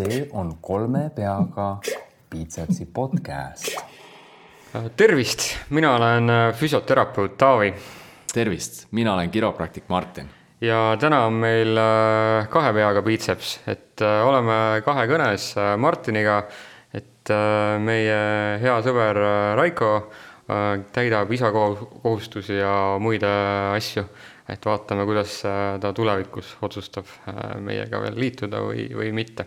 see on kolme peaga Piitsepsi podcast. tervist, mina olen äh, füsioterapeut Taavi. tervist, mina olen kiropraktik Martin. ja täna on meil äh, kahe peaga Piitseps, et äh, oleme kahe kõnes Martiniga, et meie hea sõber Raiko täidab isa kohustusi ja muid asju et vaatame, kuidas ta tulevikus otsustab meiega veel liituda või, või mitte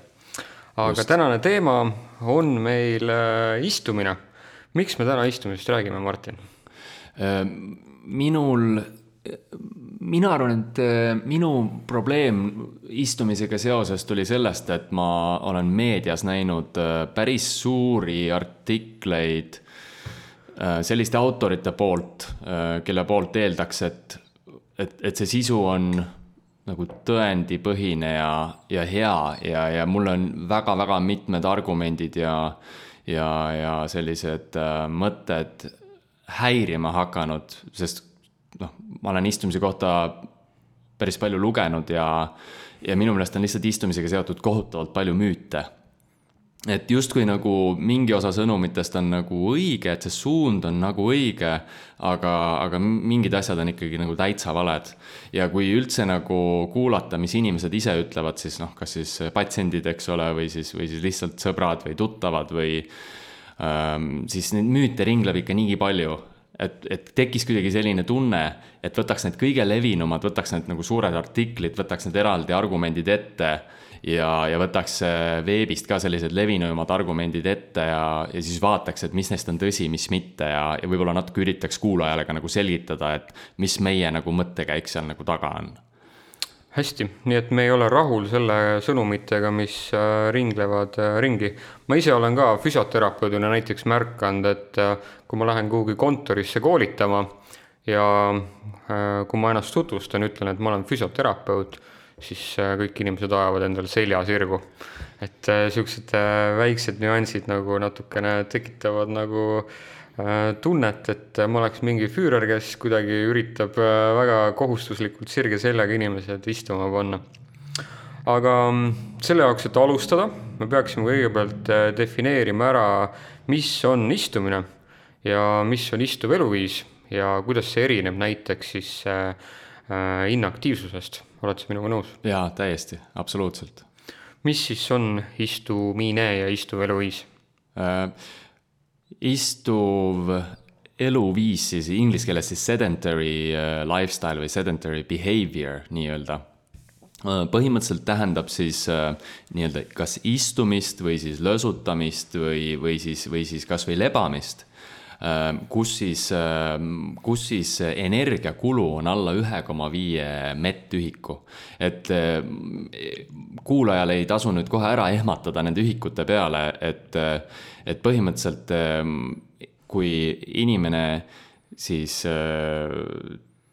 aga Just. tänane teema on meil äh, istumine. miks me täna istumisest räägime, Martin? Äh, minul, mina arvan, et äh, minu probleem istumisega seoses tuli sellest, et ma olen meedias näinud päris suuri artikleid selliste autorite poolt, kelle poolt eeldaks, et, et, et see sisu on nagu tõendipõhine ja, ja hea ja, ja mul on väga-väga mitmed argumendid ja, ja, ja sellised äh, mõtted häirima hakanud, sest noh, ma olen istumise kohta päris palju lugenud ja, ja minu meelest on lihtsalt istumisega seotud kohutavalt palju müüte et justkui nagu mingi osa sõnumitest on nagu õige, et see suund on nagu õige, aga, aga mingid asjad on ikkagi nagu täitsa valed. ja kui üldse nagu kuulata, mis inimesed ise ütlevad, siis noh, kas siis patsiendid, eks ole, või siis, või siis lihtsalt sõbrad või tuttavad või ähm, siis neid müüte ringleb ikka niigi palju, et, et tekkis kuidagi selline tunne, et võtaks need kõige levinumad, võtaks need nagu suured artiklid, võtaks need eraldi argumendid ette ja, ja võtaks äh, veebist ka sellised levinumad argumendid ette ja, ja siis vaataks, et mis neist on tõsi, mis mitte ja, ja võib-olla natuke üritaks kuulajale ka nagu selgitada, et mis meie nagu mõttekäik seal nagu taga on hästi, nii et me ei ole rahul selle sõnumitega, mis äh, ringlevad äh, ringi. ma ise olen ka füsioterapeudina näiteks märganud, et kui ma lähen kuhugi kontorisse koolitama ja kui ma ennast tutvustan, ütlen, et ma olen füsioterapeut siis äh, kõik inimesed ajavad endale selja sirgu. et äh, äh, väiksed nüansid nagu natukene tekitavad nagu tunnet, et ma oleks mingi füürer, kes kuidagi üritab väga kohustuslikult sirge seljaga inimesed istuma panna. aga mm, selle jaoks, et alustada, me peaksime kõigepealt defineerima ära, mis on istumine ja mis on istuv eluviis ja kuidas see erineb näiteks siis inaktiivsusest oled sa minuga nõus? jaa, täiesti, absoluutselt. mis siis on istumine ja istuv eluviis äh,? Istuv eluviis siis inglise keeles siis sedentary äh, lifestyle või sedentary behavior nii-öelda äh, põhimõtteliselt tähendab siis äh, nii-öelda kas istumist või siis lösutamist või, või siis, või siis kasvõi lebamist kus siis, ehm, kus siis energiakulu on alla ühe koma viie mettühiku. et ehm, kuulajal ei tasu nüüd kohe ära ehmatada nende ühikute peale, et, et põhimõtteliselt kui inimene siis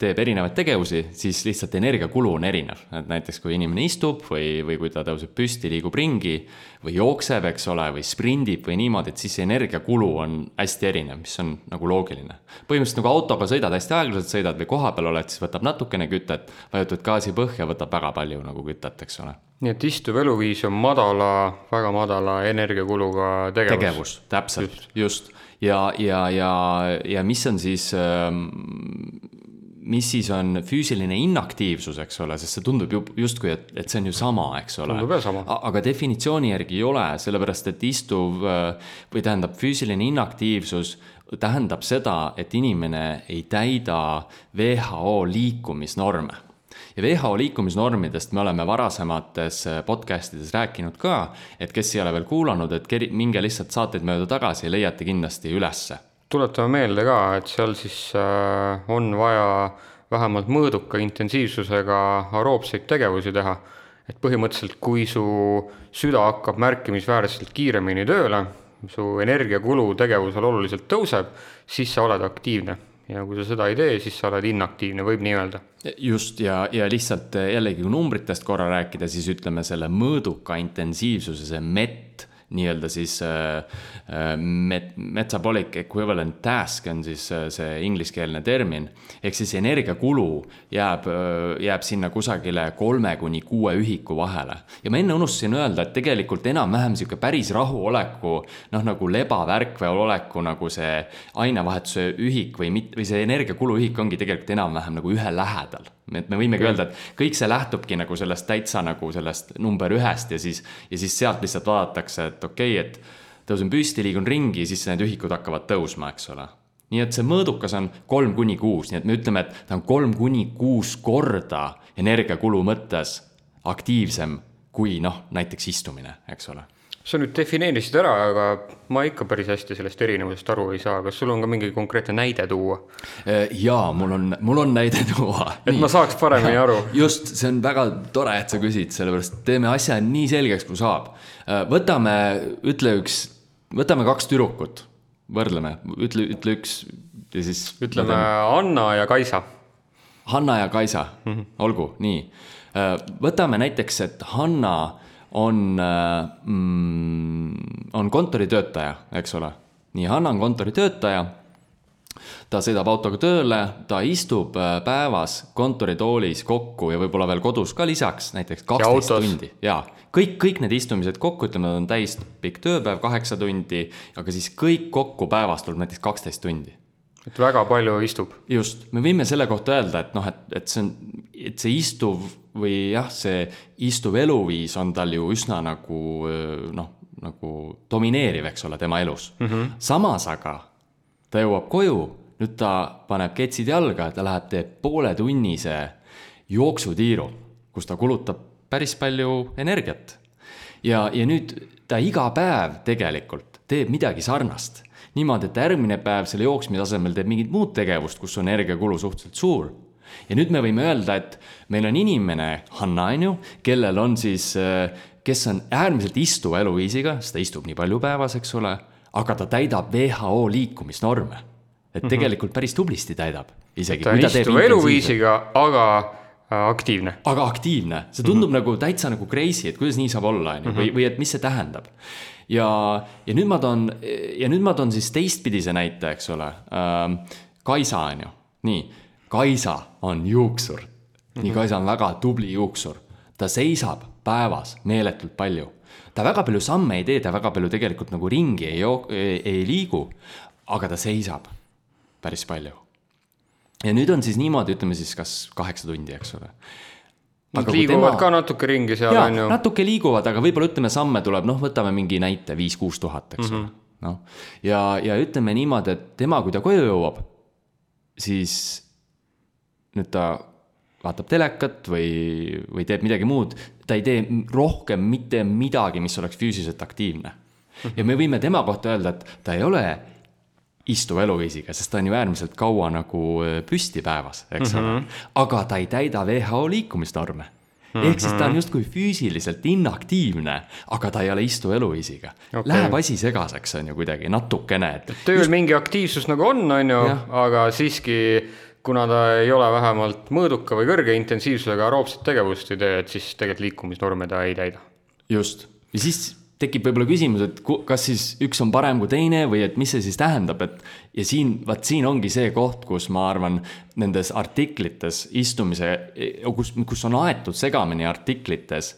teeb erinevaid tegevusi, siis lihtsalt energiakulu on erinev. et näiteks kui inimene istub või, või kui ta tõuseb püsti, liigub ringi või jookseb, eks ole, või sprindib või niimoodi, et siis see energiakulu on hästi erinev, mis on nagu loogiline. põhimõtteliselt nagu autoga sõidad, hästi aeglaselt sõidad või kohapeal oled, siis võtab natukene kütet, vajutad gaasi põhja, võtab väga palju nagu kütet, eks ole. nii et istuv eluviis on madala, väga madala energiakuluga tegevus. tegevus, täpselt, just, just ja, ja, ja, ja mis on siis ähm, mis siis on füüsiline inaktiivsus, eks ole, sest see tundub ju justkui, et, et see on ju sama, eks ole. aga definitsiooni järgi ei ole, sellepärast et istuv või tähendab, füüsiline inaktiivsus tähendab seda, et inimene ei täida WHO liikumisnorme. Ja WHO liikumisnormidest me oleme varasemates podcast ides rääkinud ka, et kes ei ole veel kuulanud, et minge lihtsalt saateid mööda tagasi ja leiate kindlasti ülesse tuletame meelde ka, et seal siis äh, on vaja vähemalt mõõduka intensiivsusega aeroobseid tegevusi teha. et põhimõtteliselt, kui su süda hakkab märkimisväärselt kiiremini tööle, su energiakulu tegevusel oluliselt tõuseb, siis sa oled aktiivne ja kui sa seda ei tee, siis sa oled inaktiivne, võib nii öelda. just, ja, ja lihtsalt jällegi, numbritest korra rääkida, siis ütleme selle mõõduka intensiivsuse, see MET nii-öelda siis äh, äh, met-, metabolic equivalent task on siis äh, see ingliskeelne termin. ehk siis energiakulu jääb, jääb sinna kusagile kolme kuni kuue ühiku vahele. ja ma enne unustasin öelda, et tegelikult enam-vähem sihuke päris rahuoleku, noh nagu lebavärk või oleku nagu see ainevahetuse ühik või mit-, või see energiakulu ühik ongi tegelikult enam-vähem nagu ühe lähedal et me võimegi öelda, et kõik see lähtubki nagu sellest täitsa nagu sellest number ühest ja siis, ja siis sealt lihtsalt vaadatakse, et okei okay,, et tõusen püsti, liigun ringi, siis need ühikud hakkavad tõusma, eks ole. nii et see mõõdukas on kolm kuni kuus, nii et me ütleme, et ta on kolm kuni kuus korda energiakulu mõttes aktiivsem kui noh, näiteks istumine, eks ole sa nüüd defineerisid ära, aga ma ikka päris hästi sellest erinevusest aru ei saa, kas sul on ka mingi konkreetne näide tuua? Äh, jaa, mul on, mul on näide tuua. et nii. ma saaks paremini aru. just, see on väga tore, et sa küsid, sellepärast teeme asja nii selgeks, kui saab. Äh, võtame, ütle üks, võtame kaks tüdrukut, võrdleme, ütle, ütle üks ja siis. ütleme Anna ja Kaisa. Hanna ja Kaisa mm, -hmm. olgu, nii. Äh, võtame näiteks, et Hanna on mm,, on kontoritöötaja, eks ole. nii, Hanna on kontoritöötaja. ta sõidab autoga tööle, ta istub äh, päevas kontoritoolis kokku ja võib-olla veel kodus ka lisaks näiteks kaksteist tundi ja kõik, kõik need istumised kokku, ütleme, on täis pikk tööpäev, kaheksa tundi, aga siis kõik kokku päevas tuleb näiteks kaksteist tundi et väga palju istub. just, me võime selle kohta öelda, et noh, et, et see on, et see istuv või jah, see istuv eluviis on tal ju üsna nagu noh, nagu domineeriv, eks ole, tema elus mm. -hmm. samas aga ta jõuab koju, nüüd ta paneb ketsid jalga, ta läheb, teeb pooletunnise jooksutiiru, kus ta kulutab päris palju energiat. ja, ja nüüd ta iga päev tegelikult teeb midagi sarnast niimoodi, et järgmine päev selle jooksmise asemel teeb mingit muud tegevust, kus su energiakulu suhteliselt suur ja nüüd me võime öelda, et meil on inimene, Hanna on ju, kellel on siis, äh, kes on äärmiselt istuva eluviisiga, sest ta istub nii palju päevas, eks ole, aga ta täidab WHO liikumisnorme. et mhm. tegelikult päris tublisti täidab ta on istuva eluviisiga, aga äh, aktiivne. aga aktiivne, see tundub mm -hmm. nagu täitsa nagu crazy, et kuidas nii saab olla, on ju, või, mhm. või et mis see tähendab. ja, ja nüüd ma toon, ja nüüd ma toon siis teistpidise näite, eks ole ähm,. Kaisa on ju, nii Kaisa on juuksur. nii, Kaisa on väga tubli juuksur. ta seisab päevas meeletult palju. ta väga palju samme ei tee, ta väga palju tegelikult nagu ringi ei, ei, ei liigu. aga ta seisab päris palju. ja nüüd on siis niimoodi, ütleme siis kas kaheksa tundi, eks ole Nad liiguvad tema... ka natuke ringi seal, on ju. natuke liiguvad, aga võib-olla ütleme, samme tuleb, noh, võtame mingi näite, viis-kuus tuhat, eks ole mm -hmm.. noh, ja, ja ütleme niimoodi, et tema, kui ta koju jõuab, siis nüüd ta vaatab telekat või, või teeb midagi muud, ta ei tee rohkem mitte midagi, mis oleks füüsiliselt aktiivne. ja me võime tema kohta öelda, et ta ei ole istuva eluviisiga, sest ta on ju äärmiselt kaua nagu äh, püsti päevas, eks ole mm -hmm.. aga ta ei täida WHO liikumisnorme Mm -hmm. ehk siis ta on justkui füüsiliselt inaktiivne, aga ta ei ole istuva eluviisiga okay.. Läheb asi segaseks, on ju kuidagi natukene, et. tööl just... mingi aktiivsus nagu on, on ju, aga siiski kuna ta ei ole vähemalt mõõduka või kõrge intensiivsusega aeroobset tegevust ei tee, et siis tegelikult liikumisnorme ta ei täida. just, ja siis tekib võib-olla küsimus, et kas siis üks on parem kui teine või et mis see siis tähendab, et ja siin, vaat siin ongi see koht, kus ma arvan, nendes artiklites istumise, kus, kus on aetud segamini artiklites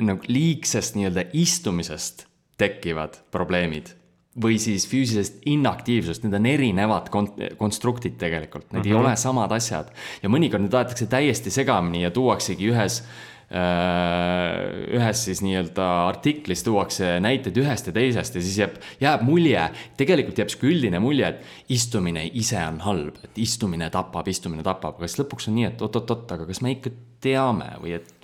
nagu liigsest nii-öelda istumisest tekivad probleemid või siis füüsilisest inaktiivsusest, need on erinevad kon-, konstruktid tegelikult, need mm -hmm. ei mhm. ole samad asjad. ja mõnikord need aetakse täiesti segamini ja tuuaksegi ühes äh, ühes siis nii-öelda artiklis tuuakse näiteid ühest ja teisest ja siis jääb, jääb mulje, tegelikult jääb sihuke üldine mulje, et istumine ise on halb, et istumine tapab, istumine tapab, aga siis lõpuks on nii, et oot-oot-oot, aga kas me ikka teame või et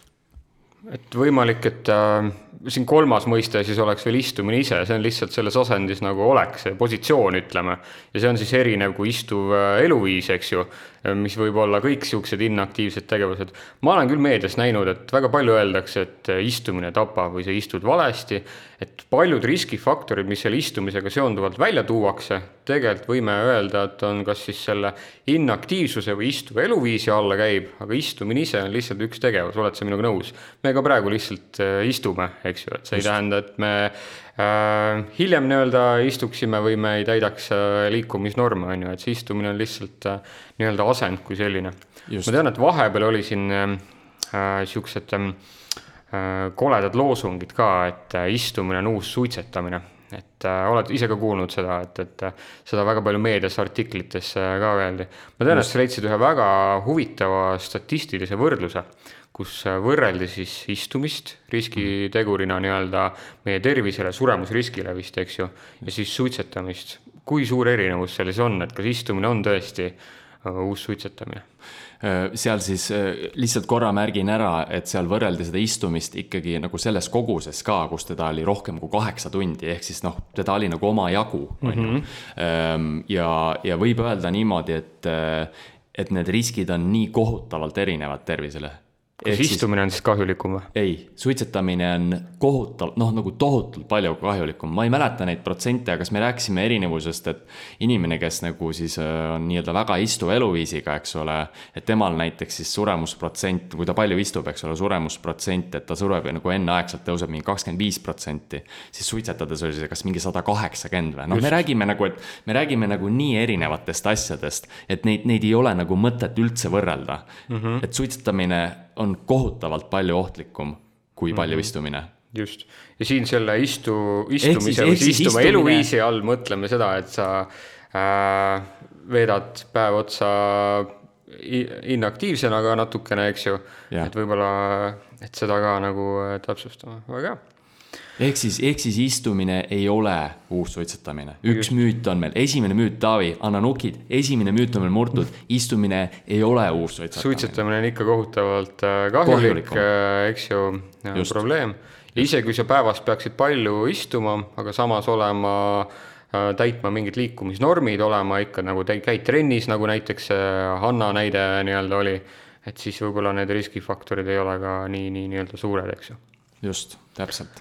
et võimalik, et äh, siin kolmas mõiste siis oleks veel istumine ise, see on lihtsalt selles asendis nagu oleks, see positsioon, ütleme. ja see on siis erinev kui istuv äh, eluviis, eks ju, mis võib olla kõik niisugused inaktiivsed tegevused. ma olen küll meedias näinud, et väga palju öeldakse, et äh, istumine tapab või sa istud valesti, et paljud riskifaktorid, mis selle istumisega seonduvalt välja tuuakse, tegelikult võime öelda, et on kas siis selle inaktiivsuse või istuva eluviisi alla käib, aga istumine ise on lihtsalt üks tegevus, oled sa minuga nõus? me ka praegu lihtsalt äh, istume, eks ju, et see Just. ei tähenda, et me äh, hiljem nii-öelda istuksime või me ei täidaks äh, liikumisnorme, on ju, et see istumine on lihtsalt äh, nii-öelda asend kui selline. ma tean, et vahepeal oli siin äh, niisugused äh, äh, koledad loosungid ka, et äh, istumine on uus suitsetamine et äh, oled ise ka kuulnud seda, et, et äh, seda väga palju meedias, artiklites äh, ka öeldi. ma tean, et sa leidsid ühe väga huvitava statistilise võrdluse, kus võrreldi siis istumist riskitegurina nii-öelda meie tervisele, suremusriskile vist, eks ju, ja siis suitsetamist. kui suur erinevus selles on, et kas istumine on tõesti äh, uus suitsetamine? Äh, seal siis äh, lihtsalt korra märgin ära, et seal võrreldi seda istumist ikkagi nagu selles koguses ka, kus teda oli rohkem kui kaheksa tundi, ehk siis noh, teda oli nagu omajagu, on ju. Mhm. Ähm, ja, ja võib öelda niimoodi, et, et need riskid on nii kohutavalt erinevad tervisele kas istumine on siis kahjulikum või? ei, suitsetamine on kohutavalt, noh, nagu tohutult palju kahjulikum, ma ei mäleta neid protsente, aga kas me rääkisime erinevusest, et inimene, kes nagu siis äh, on nii-öelda väga istuva eluviisiga, eks ole, et temal näiteks siis suremusprotsent, kui ta palju istub, eks ole, suremusprotsent, et ta sureb nagu enneaegselt tõuseb mingi kakskümmend viis protsenti, siis suitsetades oli see kas mingi sada kaheksakümmend või, noh, me räägime nagu, et me räägime nagu nii erinevatest asjadest, et neid, neid ei ole nagu mõtet üldse võrrelda mm. -hmm. et suitsetamine on kohutavalt palju ohtlikum kui palju mm -hmm. istumine. just, ja siin selle istu, istumise või siis istuma istumine... eluviisi all mõtleme seda, et sa äh, veedad päev otsa inaktiivsena ka natukene, eks ju, et võib-olla, et seda ka nagu äh, täpsustama, väga hea ehk siis, ehk siis istumine ei ole uus suitsetamine, üks müüt on meil, esimene müüt, Taavi, anna nukid, esimene müüt on meil murtud, istumine ei ole uus suitsetamine. suitsetamine on ikka kohutavalt äh, kahjulik, äh, eks ju, probleem. ja isegi kui sa päevas peaksid palju istuma, aga samas olema äh, täitma mingid liikumisnormid, olema ikka nagu käid trennis, nagu näiteks Hanna näide nii-öelda oli, et siis võib-olla need riskifaktorid ei ole ka nii, nii nii-öelda suured, eks ju. just, täpselt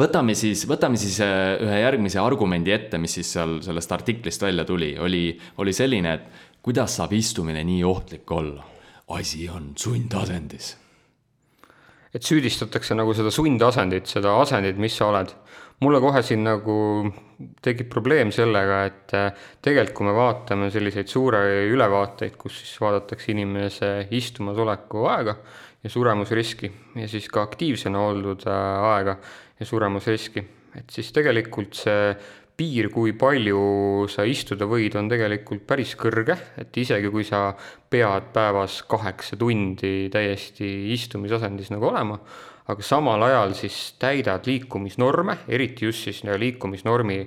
võtame siis, võtame siis äh, ühe järgmise argumendi ette, mis siis seal sellest artiklist välja tuli, oli, oli selline, et kuidas saab istumine nii ohtlik olla? asi on sundasendis. et süüdistatakse nagu seda sundasendit, seda asendit, mis sa oled. mulle kohe siin nagu tekib probleem sellega, et äh, tegelikult kui me vaatame selliseid suure ülevaateid, kus siis vaadatakse inimese istumasoleku aega ja suremusriski ja siis ka aktiivsena oldud äh, aega ja suremusriski. et siis tegelikult see piir, kui palju sa istuda võid, on tegelikult päris kõrge, et isegi kui sa pead päevas kaheksa tundi täiesti istumisasendis nagu olema, aga samal ajal siis täidad liikumisnorme, eriti just siis liikumisnormi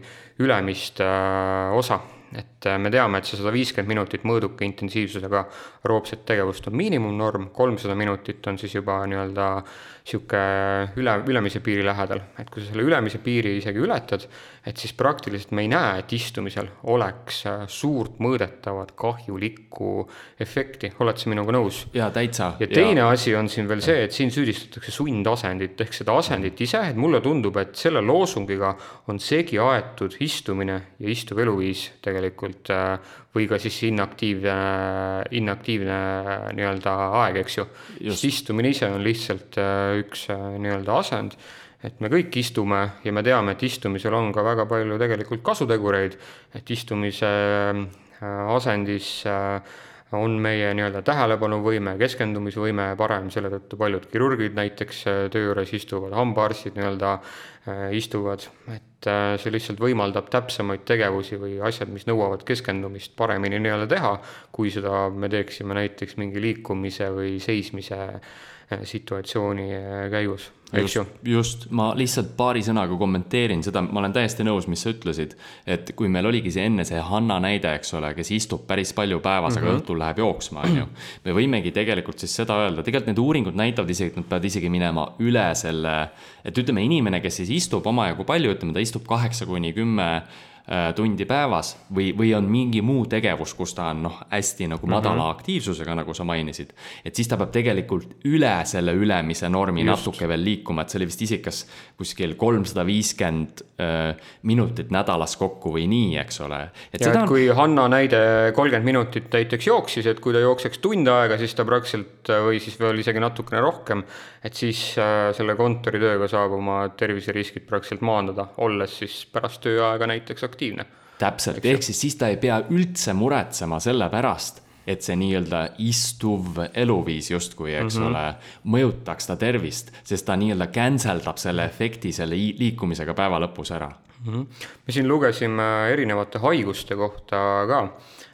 ülemist äh, osa et äh, me teame, et see sada viiskümmend minutit mõõduka intensiivsusega aeroobset tegevust on miinimumnorm, kolmsada minutit on siis juba nii-öelda niisugune üle, ülemise piiri lähedal, et kui sa selle ülemise piiri isegi ületad, et siis praktiliselt me ei näe, et istumisel oleks äh, suurt mõõdetavat kahjulikku efekti, oled sa minuga nõus? jaa, täitsa. ja teine ja. asi on siin veel see, et siin süüdistatakse sundasendit ehk seda asendit ise, et mulle tundub, et selle loosungiga on segi aetud istumine ja istuv eluviis tegelikult äh, või ka siis inaktiivne, inaktiivne nii-öelda aeg, eks ju. sest istumine ise on lihtsalt äh, üks äh, nii-öelda asend, et me kõik istume ja me teame, et istumisel on ka väga palju tegelikult kasutegureid, et istumise äh, asendis on meie nii-öelda tähelepanuvõime, keskendumisvõime parem, selle tõttu paljud kirurgid näiteks töö juures istuvad, hambaarstid nii-öelda istuvad, et äh, see lihtsalt võimaldab täpsemaid tegevusi või asjad, mis nõuavad keskendumist, paremini nii-öelda teha, kui seda me teeksime näiteks mingi liikumise või seismise äh, situatsiooni äh, käigus, eks ju. just, ma lihtsalt paari sõnaga kommenteerin seda, ma olen täiesti nõus, mis sa ütlesid, et kui meil oligi see enne see Hanna näide, eks ole, kes istub päris palju päevas mm, -hmm. aga mhm. õhtul läheb jooksma, on ju. me võimegi tegelikult siis seda öelda, tegelikult need uuringud näitavad isegi, et nad peavad isegi minema üle selle, et ütleme, inimene, kes siis istub omajagu palju, ütleme, ta istub kaheksa kuni kümme tundi päevas või, või on mingi muu tegevus, kus ta on noh, hästi nagu madala mm Mhm. -hmm. aktiivsusega, nagu sa mainisid. et siis ta peab tegelikult üle selle ülemise normi Just. natuke veel liikuma, et see oli vist isegi kas kuskil kolmsada viiskümmend äh, minutit nädalas kokku või nii, eks ole. ja et on, kui Hanna näide kolmkümmend minutit näiteks jooksis, et kui ta jookseks tund aega, siis ta praktiliselt või siis veel isegi natukene rohkem, et siis äh, selle kontoritööga saab oma terviseriskid praktiliselt maandada, olles siis pärast tööaega näiteks aktiivne. täpselt, ehk siis siis ta ei pea üldse muretsema selle pärast, et see nii-öelda istuv eluviis justkui, eks mm -hmm. ole, mõjutaks ta tervist, sest ta nii-öelda cancel dab selle efekti selle liikumisega päeva lõpus ära. me siin lugesime erinevate haiguste kohta ka,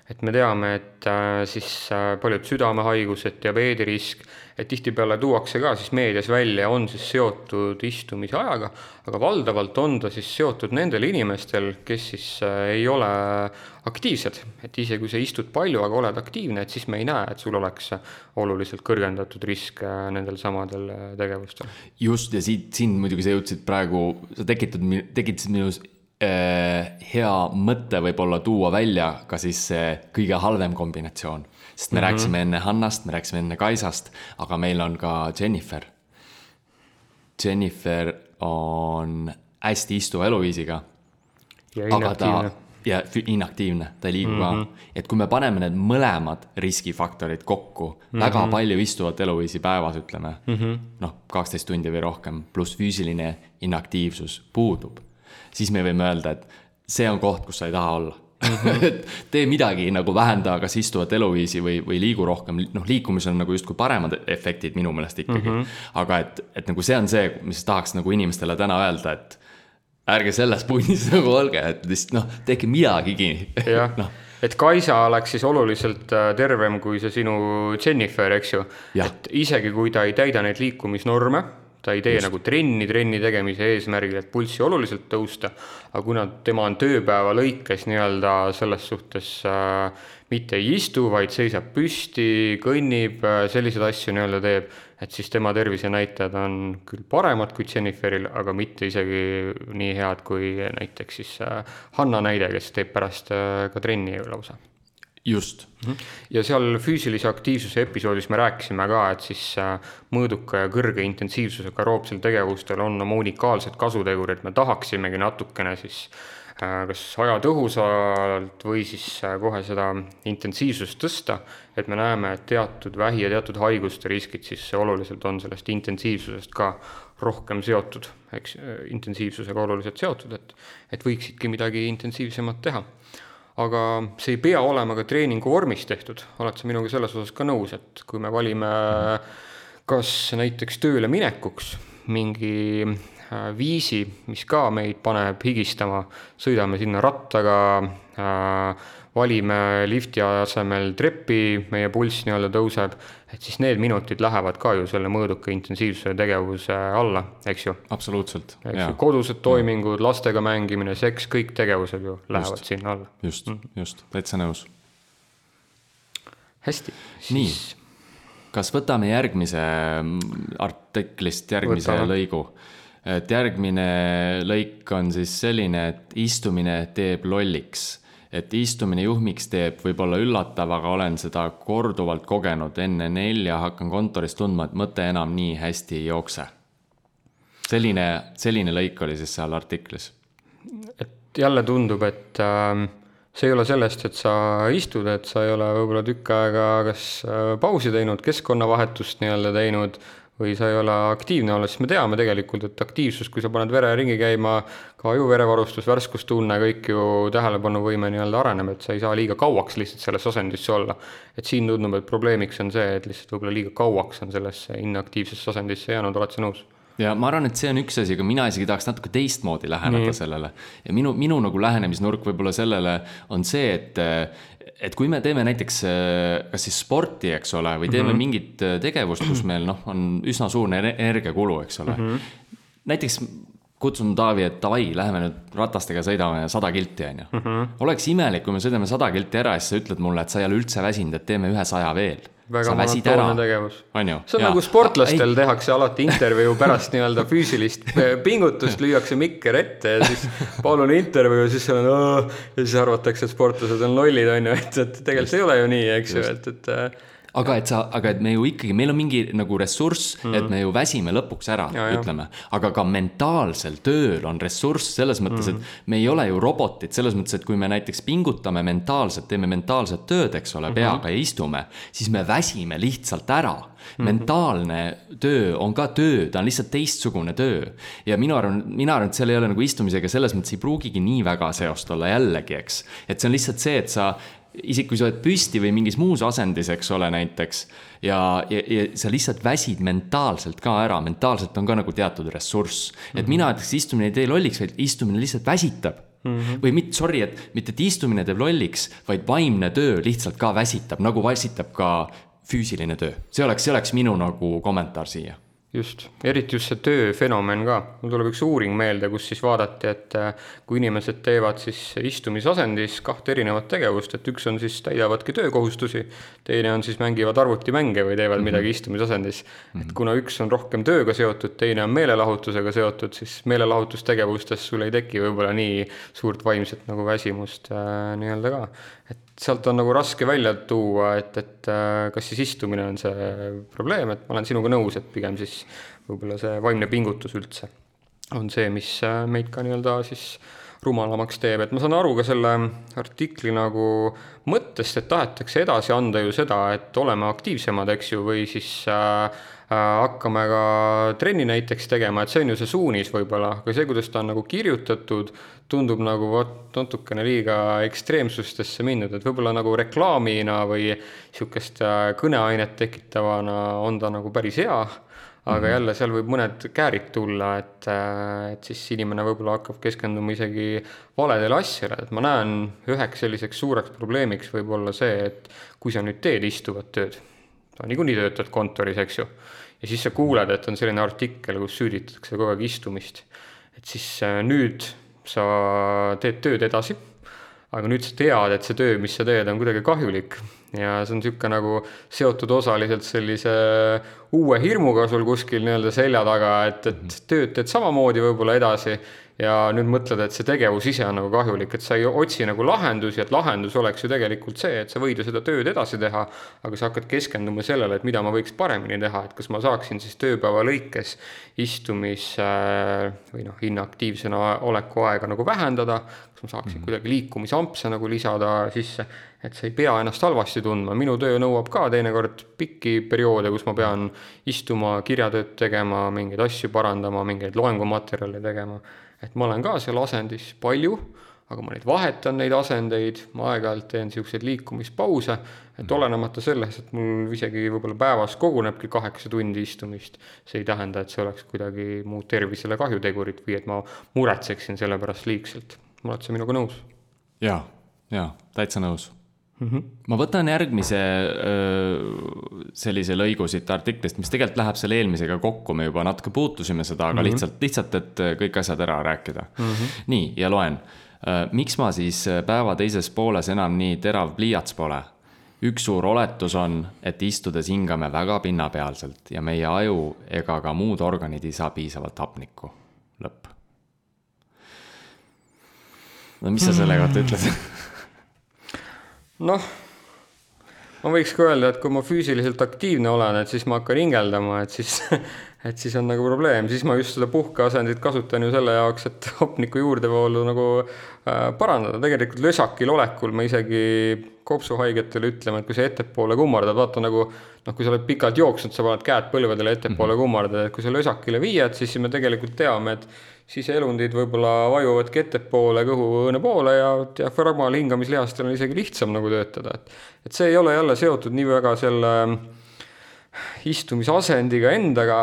et me teame, et äh, siis äh, paljud südamehaigused, diabeedirisk, et tihtipeale tuuakse ka siis meedias välja, on siis seotud istumise ajaga, aga valdavalt on ta siis seotud nendel inimestel, kes siis äh, ei ole aktiivsed, et isegi kui sa istud palju, aga oled aktiivne, et siis me ei näe, et sul oleks oluliselt kõrgendatud risk nendel samadel tegevustel. just, ja siit, siin muidugi sa jõudsid praegu, sa tekitad, tekitasid minus hea mõte võib-olla tuua välja ka siis see kõige halvem kombinatsioon. sest me mm -hmm. rääkisime enne Hannast, me rääkisime enne Kaisast, aga meil on ka Jennifer. Jennifer on hästi istuva eluviisiga. ja aga ta ja inaktiivne, ta ei liigu mm -hmm. ka. et kui me paneme need mõlemad riskifaktorid kokku mm, -hmm. väga palju istuvat eluviisi päevas, ütleme mm -hmm. noh, kaksteist tundi või rohkem, pluss füüsiline inaktiivsus puudub, siis me võime öelda, et see on koht, kus sa ei taha olla mm. -hmm. et tee midagi nagu vähenda kas istuvat eluviisi või, või liigu rohkem, noh, liikumisel on nagu justkui paremad efektid minu meelest ikkagi mm. -hmm. aga et, et nagu see on see, mis tahaks nagu inimestele täna öelda, et ärge selles punnis nagu olge, et lihtsalt noh, tehke midagigi. jah noh, et Kaisa oleks siis oluliselt äh, tervem kui see sinu Jennifer, eks ju. Et isegi kui ta ei täida neid liikumisnorme, ta ei tee Just. nagu trenni trenni tegemise eesmärgil, et pulssi oluliselt tõusta, aga kuna tema on tööpäeva lõikes nii-öelda selles suhtes äh, mitte ei istu, vaid seisab püsti, kõnnib äh,, selliseid asju nii-öelda teeb, et siis tema tervisenäitajad on küll paremad kui Jenniferil, aga mitte isegi nii head kui näiteks siis äh, Hanna näide, kes teeb pärast äh, ka trenni lausa just, ja seal füüsilise aktiivsuse episoodis me rääkisime ka, et siis äh, mõõduka ja kõrge intensiivsusega aeroobsel tegevustel on oma unikaalsed kasutegurid, me tahaksimegi natukene siis äh, kas aja tõhusalt või siis äh, kohe seda intensiivsust tõsta, et me näeme, et teatud vähi ja teatud haiguste riskid siis oluliselt on sellest intensiivsusest ka rohkem seotud, eks, intensiivsusega oluliselt seotud, et et võiksidki midagi intensiivsemat teha aga see ei pea olema ka treeningu vormis tehtud, oled sa minuga selles osas ka nõus, et kui me valime kas näiteks tööle minekuks mingi äh, viisi, mis ka meid paneb higistama, sõidame sinna rattaga äh,, valime lifti asemel trepi, meie pulss nii-öelda tõuseb, et siis need minutid lähevad ka ju selle mõõduka intensiivsuse tegevuse alla, eks ju absoluutselt. kodused toimingud, lastega mängimine, seks, kõik tegevused ju lähevad just. sinna alla. just, just, täitsa nõus. hästi. nii, kas võtame järgmise mm, artiklist järgmise võtame. lõigu? et järgmine lõik on siis selline, et istumine teeb lolliks et istumine juhmiks teeb, võib olla üllatav, aga olen seda korduvalt kogenud, enne nelja hakkan kontoris tundma, et mõte enam nii hästi ei jookse. selline, selline lõik oli siis seal artiklis. et jälle tundub, et äh, see ei ole sellest, et sa istud, et sa ei ole võib-olla tükk aega kas äh, pausi teinud, keskkonnavahetust nii-öelda teinud või sa ei ole aktiivne olnud, siis me teame tegelikult, et aktiivsus, kui sa paned vere ringi käima, ka ajuverevarustus, värskustunne, kõik ju tähelepanuvõime nii-öelda areneb, et sa ei saa liiga kauaks lihtsalt selles asendisse olla. et siin tundub, et probleemiks on see, et lihtsalt võib-olla liiga kauaks on sellesse inaktiivsesse asendisse jäänud, oled sa nõus? ja ma arvan, et see on üks asi, aga mina isegi tahaks natuke teistmoodi läheneda Nii. sellele. ja minu, minu nagu lähenemisnurk võib-olla sellele on see, et et kui me teeme näiteks kas siis sporti, eks ole, või teeme mm -hmm. mingit tegevust, kus meil noh, on üsna suur energiakulu, eks ole mm. -hmm. näiteks kutsun Taavi, et davai, läheme nüüd ratastega sõidame sada kilti, on ju. oleks imelik, kui me sõidame sada kilti ära ja siis sa ütled mulle, et sa ei ole üldse väsinud, et teeme ühe saja veel väga monotoonne, tegevus. see on nagu sportlastel tehakse alati intervjuu pärast nii-öelda füüsilist pingutust, lüüakse mikker ette ja siis palun intervjuu ja siis seal on ja siis arvatakse, et sportlased on lollid, on ju, et, et tegelikult ei ole ju nii, eks ju, et, et äh, aga et sa, aga et me ju ikkagi, meil on mingi nagu ressurss mm, -hmm. et me ju väsime lõpuks ära, ütleme. aga ka mentaalsel tööl on ressurss selles mõttes mm, -hmm. et me ei ole ju robotid, selles mõttes, et kui me näiteks pingutame mentaalselt, teeme mentaalset tööd, eks ole, peaga ja istume, siis me väsime lihtsalt ära mm. -hmm. mentaalne töö on ka töö, ta on lihtsalt teistsugune töö. ja minu arvan, mina arvan, et seal ei ole nagu istumisega selles mõttes ei pruugigi nii väga seost olla jällegi, eks. et see on lihtsalt see, et sa isegi kui sa oled püsti või mingis muus asendis, eks ole, näiteks ja, ja, ja sa lihtsalt väsid mentaalselt ka ära, mentaalselt on ka nagu teatud ressurss. et mina ütleks, istumine ei tee lolliks, vaid istumine lihtsalt väsitab mm. -hmm. või mitte, sorry, et mitte, et istumine teeb lolliks, vaid vaimne töö lihtsalt ka väsitab, nagu väsitab ka füüsiline töö. see oleks, see oleks minu nagu kommentaar siia. just, eriti just see tööfenomen ka. mul tuleb üks uuring meelde, kus siis vaadati, et äh, kui inimesed teevad siis istumisasendis kahte erinevat tegevust, et üks on siis täidavadki töökohustusi, teine on siis mängivad arvutimänge või teevad midagi istumisasendis. et kuna üks on rohkem tööga seotud, teine on meelelahutusega seotud, siis meelelahutustegevustes sul ei teki võib-olla nii suurt vaimset nagu väsimust äh, nii-öelda ka. et sealt on nagu raske välja tuua, et, et äh, kas siis istumine on see probleem, et ma olen sinuga nõus, et pigem siis võib-olla see vaimne pingutus üldse on see, mis äh, meid ka nii-öelda siis rumalamaks teeb, et ma saan aru ka selle artikli nagu mõttest, et tahetakse edasi anda ju seda, et oleme aktiivsemad, eks ju, või siis äh, hakkame ka trenni näiteks tegema, et see on ju see suunis võib-olla, aga see, kuidas ta on nagu kirjutatud, tundub nagu vot natukene liiga ekstreemsustesse mindud, et võib-olla nagu reklaamina või niisugust äh, kõneainet tekitavana on ta nagu päris hea aga -hmm. jälle seal võib mõned käärid tulla, et, et siis inimene võib-olla hakkab keskenduma isegi valedele asjadele, et ma näen üheks selliseks suureks probleemiks võib olla see, et kui sa nüüd teed istuvat tööd, niikuinii töötad kontoris, eks ju, ja siis sa kuuled, et on selline artikkel, kus süüditatakse kogu aeg istumist, et siis äh, nüüd sa teed tööd edasi aga nüüd sa tead, et see töö, mis sa teed, on kuidagi kahjulik. Ja see on niisugune nagu seotud osaliselt sellise uue hirmuga sul kuskil nii-öelda selja taga, et, et tööd teed samamoodi võib-olla edasi ja nüüd mõtled, et see tegevus ise on nagu kahjulik, et sa ei otsi nagu lahendusi, et lahendus oleks ju tegelikult see, et sa võid ju seda tööd edasi teha, aga sa hakkad keskenduma sellele, et mida ma võiks paremini teha, et kas ma saaksin siis tööpäeva lõikes istumis äh, või noh, inaktiivsena oleku aega nagu vähendada, kas ma saaksin mm -hmm. kuidagi liikumisampse nagu lisada sisse, et sa ei pea ennast halvasti tundma, minu töö nõuab ka teinekord pikki perioode, kus ma pean istuma, kirjatööd tegema, mingeid asju parandama, mingeid loengumaterjale tegema, et ma olen ka seal asendis palju, aga ma neid vahetan, neid asendeid, ma aeg-ajalt teen niisuguseid liikumispause, et olenemata sellest, et mul isegi võib-olla päevas kogunebki kaheksa tundi istumist, see ei tähenda, et see oleks kuidagi mu tervisele kahjutegurid või et ma muretseksin selle pärast liigselt. oled sa minuga nõus? ja, ja täitsa nõus mm. -hmm. ma võtan järgmise öö, sellise lõigu siit artiklist, mis tegelikult läheb selle eelmisega kokku, me juba natuke puutusime seda, aga mm -hmm. lihtsalt, lihtsalt, et kõik asjad ära rääkida mm. -hmm. nii, ja loen. miks ma siis päeva teises pooles enam nii terav pliiats pole? üks suur oletus on, et istudes hingame väga pinnapealselt ja meie aju ega ka muud organid ei saa piisavalt hapnikku. lõpp. no mis sa selle kohta ütled? noh, ma võiks ka öelda, et kui ma füüsiliselt aktiivne olen, et siis ma hakkan hingeldama, et siis, et siis on nagu probleem, siis ma just seda puhkeasendit kasutan ju selle jaoks, et hapniku juurdevoolu nagu äh, parandada, tegelikult lösakil olekul me isegi kopsuhaigetele ütleme, et kui sa ettepoole kummardad, vaata nagu noh, kui sa oled pikalt jooksnud, sa paned käed põlvedele ettepoole mm -hmm. kummardad, et kui sa lösakile viiad, siis me tegelikult teame, et siseelundid võib-olla vajuvadki ettepoole kõhuõõne poole ja diafragmal hingamislihastel on isegi lihtsam nagu töötada, et et see ei ole jälle seotud nii väga selle istumisasendiga endaga,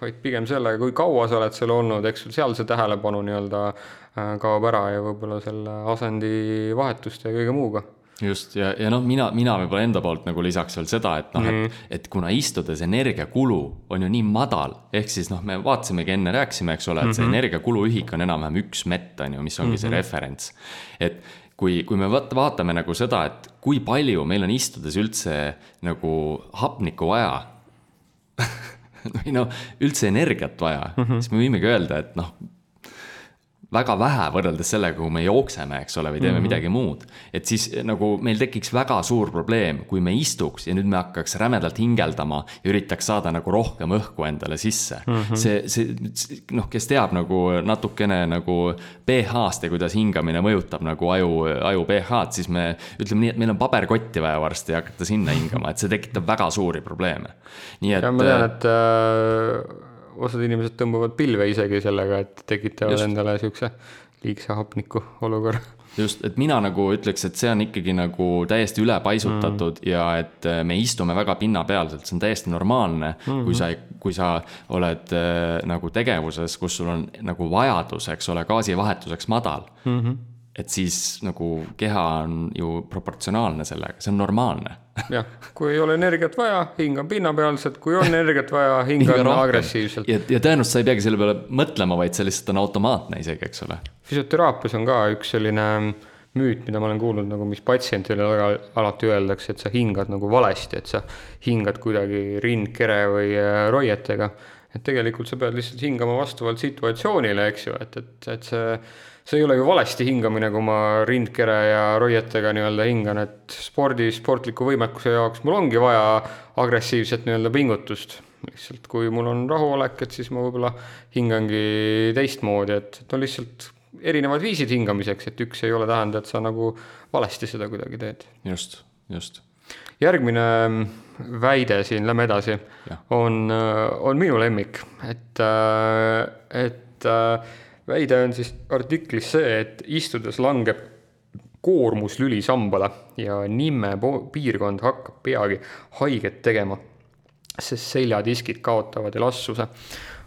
vaid pigem sellega, kui kaua sa oled seal olnud, eks sul seal see tähelepanu nii-öelda äh, kaob ära ja võib-olla selle asendi vahetuste ja kõige muuga just ja, ja noh, mina, mina võib-olla enda poolt nagu lisaks veel seda, et noh mm, -hmm. et, et kuna istudes energiakulu on ju nii madal, ehk siis noh, me vaatasimegi enne rääkisime, eks ole, et see mm -hmm. energiakuluühik on enam-vähem üks mett, on ju, mis ongi mm -hmm. see referents. et kui, kui me vaat- vaatame nagu seda, et kui palju meil on istudes üldse nagu hapnikku vaja või noh, üldse energiat vaja mm, -hmm. siis me võimegi öelda, et noh, väga vähe võrreldes sellega, kui me jookseme, eks ole, või teeme mm -hmm. midagi muud. et siis nagu meil tekiks väga suur probleem, kui me istuks ja nüüd me hakkaks rämedalt hingeldama ja üritaks saada nagu rohkem õhku endale sisse mm. -hmm. see, see noh, kes teab nagu natukene nagu pH-st ja kuidas hingamine mõjutab nagu aju, aju pH-d, siis me ütleme nii, et meil on paberkotti vaja varsti hakata sinna hingama, et see tekitab väga suuri probleeme. nii et. ma tean, et äh osad inimesed tõmbavad pilve isegi sellega, et tekitavad just. endale siukse liigse hapniku olukorra. just, et mina nagu ütleks, et see on ikkagi nagu täiesti ülepaisutatud mm. ja et äh, me istume väga pinnapealselt, see on täiesti normaalne mm, -hmm. kui sa, kui sa oled äh, nagu tegevuses, kus sul on nagu vajadus, eks ole, gaasivahetuseks madal mm. -hmm et siis nagu keha on ju proportsionaalne sellega, see on normaalne jah, kui ei ole energiat vaja, hingan pinnapealselt, kui on energiat vaja, hingan agressiivselt. ja, ja tõenäoliselt sa ei peagi selle peale mõtlema, vaid see lihtsalt on automaatne isegi, eks ole. füsioteraapias on ka üks selline müüt, mida ma olen kuulnud nagu, mis patsientidele alati öeldakse, et sa hingad nagu valesti, et sa hingad kuidagi rindkere või äh, roietega. et tegelikult sa pead lihtsalt hingama vastavalt situatsioonile, eks ju, et, et, et see see ei ole ju valesti hingamine, kui ma rindkere ja roietega nii-öelda hingan, et spordi, sportliku võimekuse jaoks mul ongi vaja agressiivset nii-öelda pingutust. lihtsalt kui mul on rahuolek, et siis ma võib-olla hingangi teistmoodi, et, et on lihtsalt erinevad viisid hingamiseks, et üks ei ole tähenda, et sa nagu valesti seda kuidagi teed. just, just. järgmine väide siin, lähme edasi, on, on minu lemmik, et, et väide on siis artiklis see, et istudes langeb koormus lülisambale ja nimme piirkond hakkab peagi haiget tegema, sest seljadiskid kaotavad elastsuse.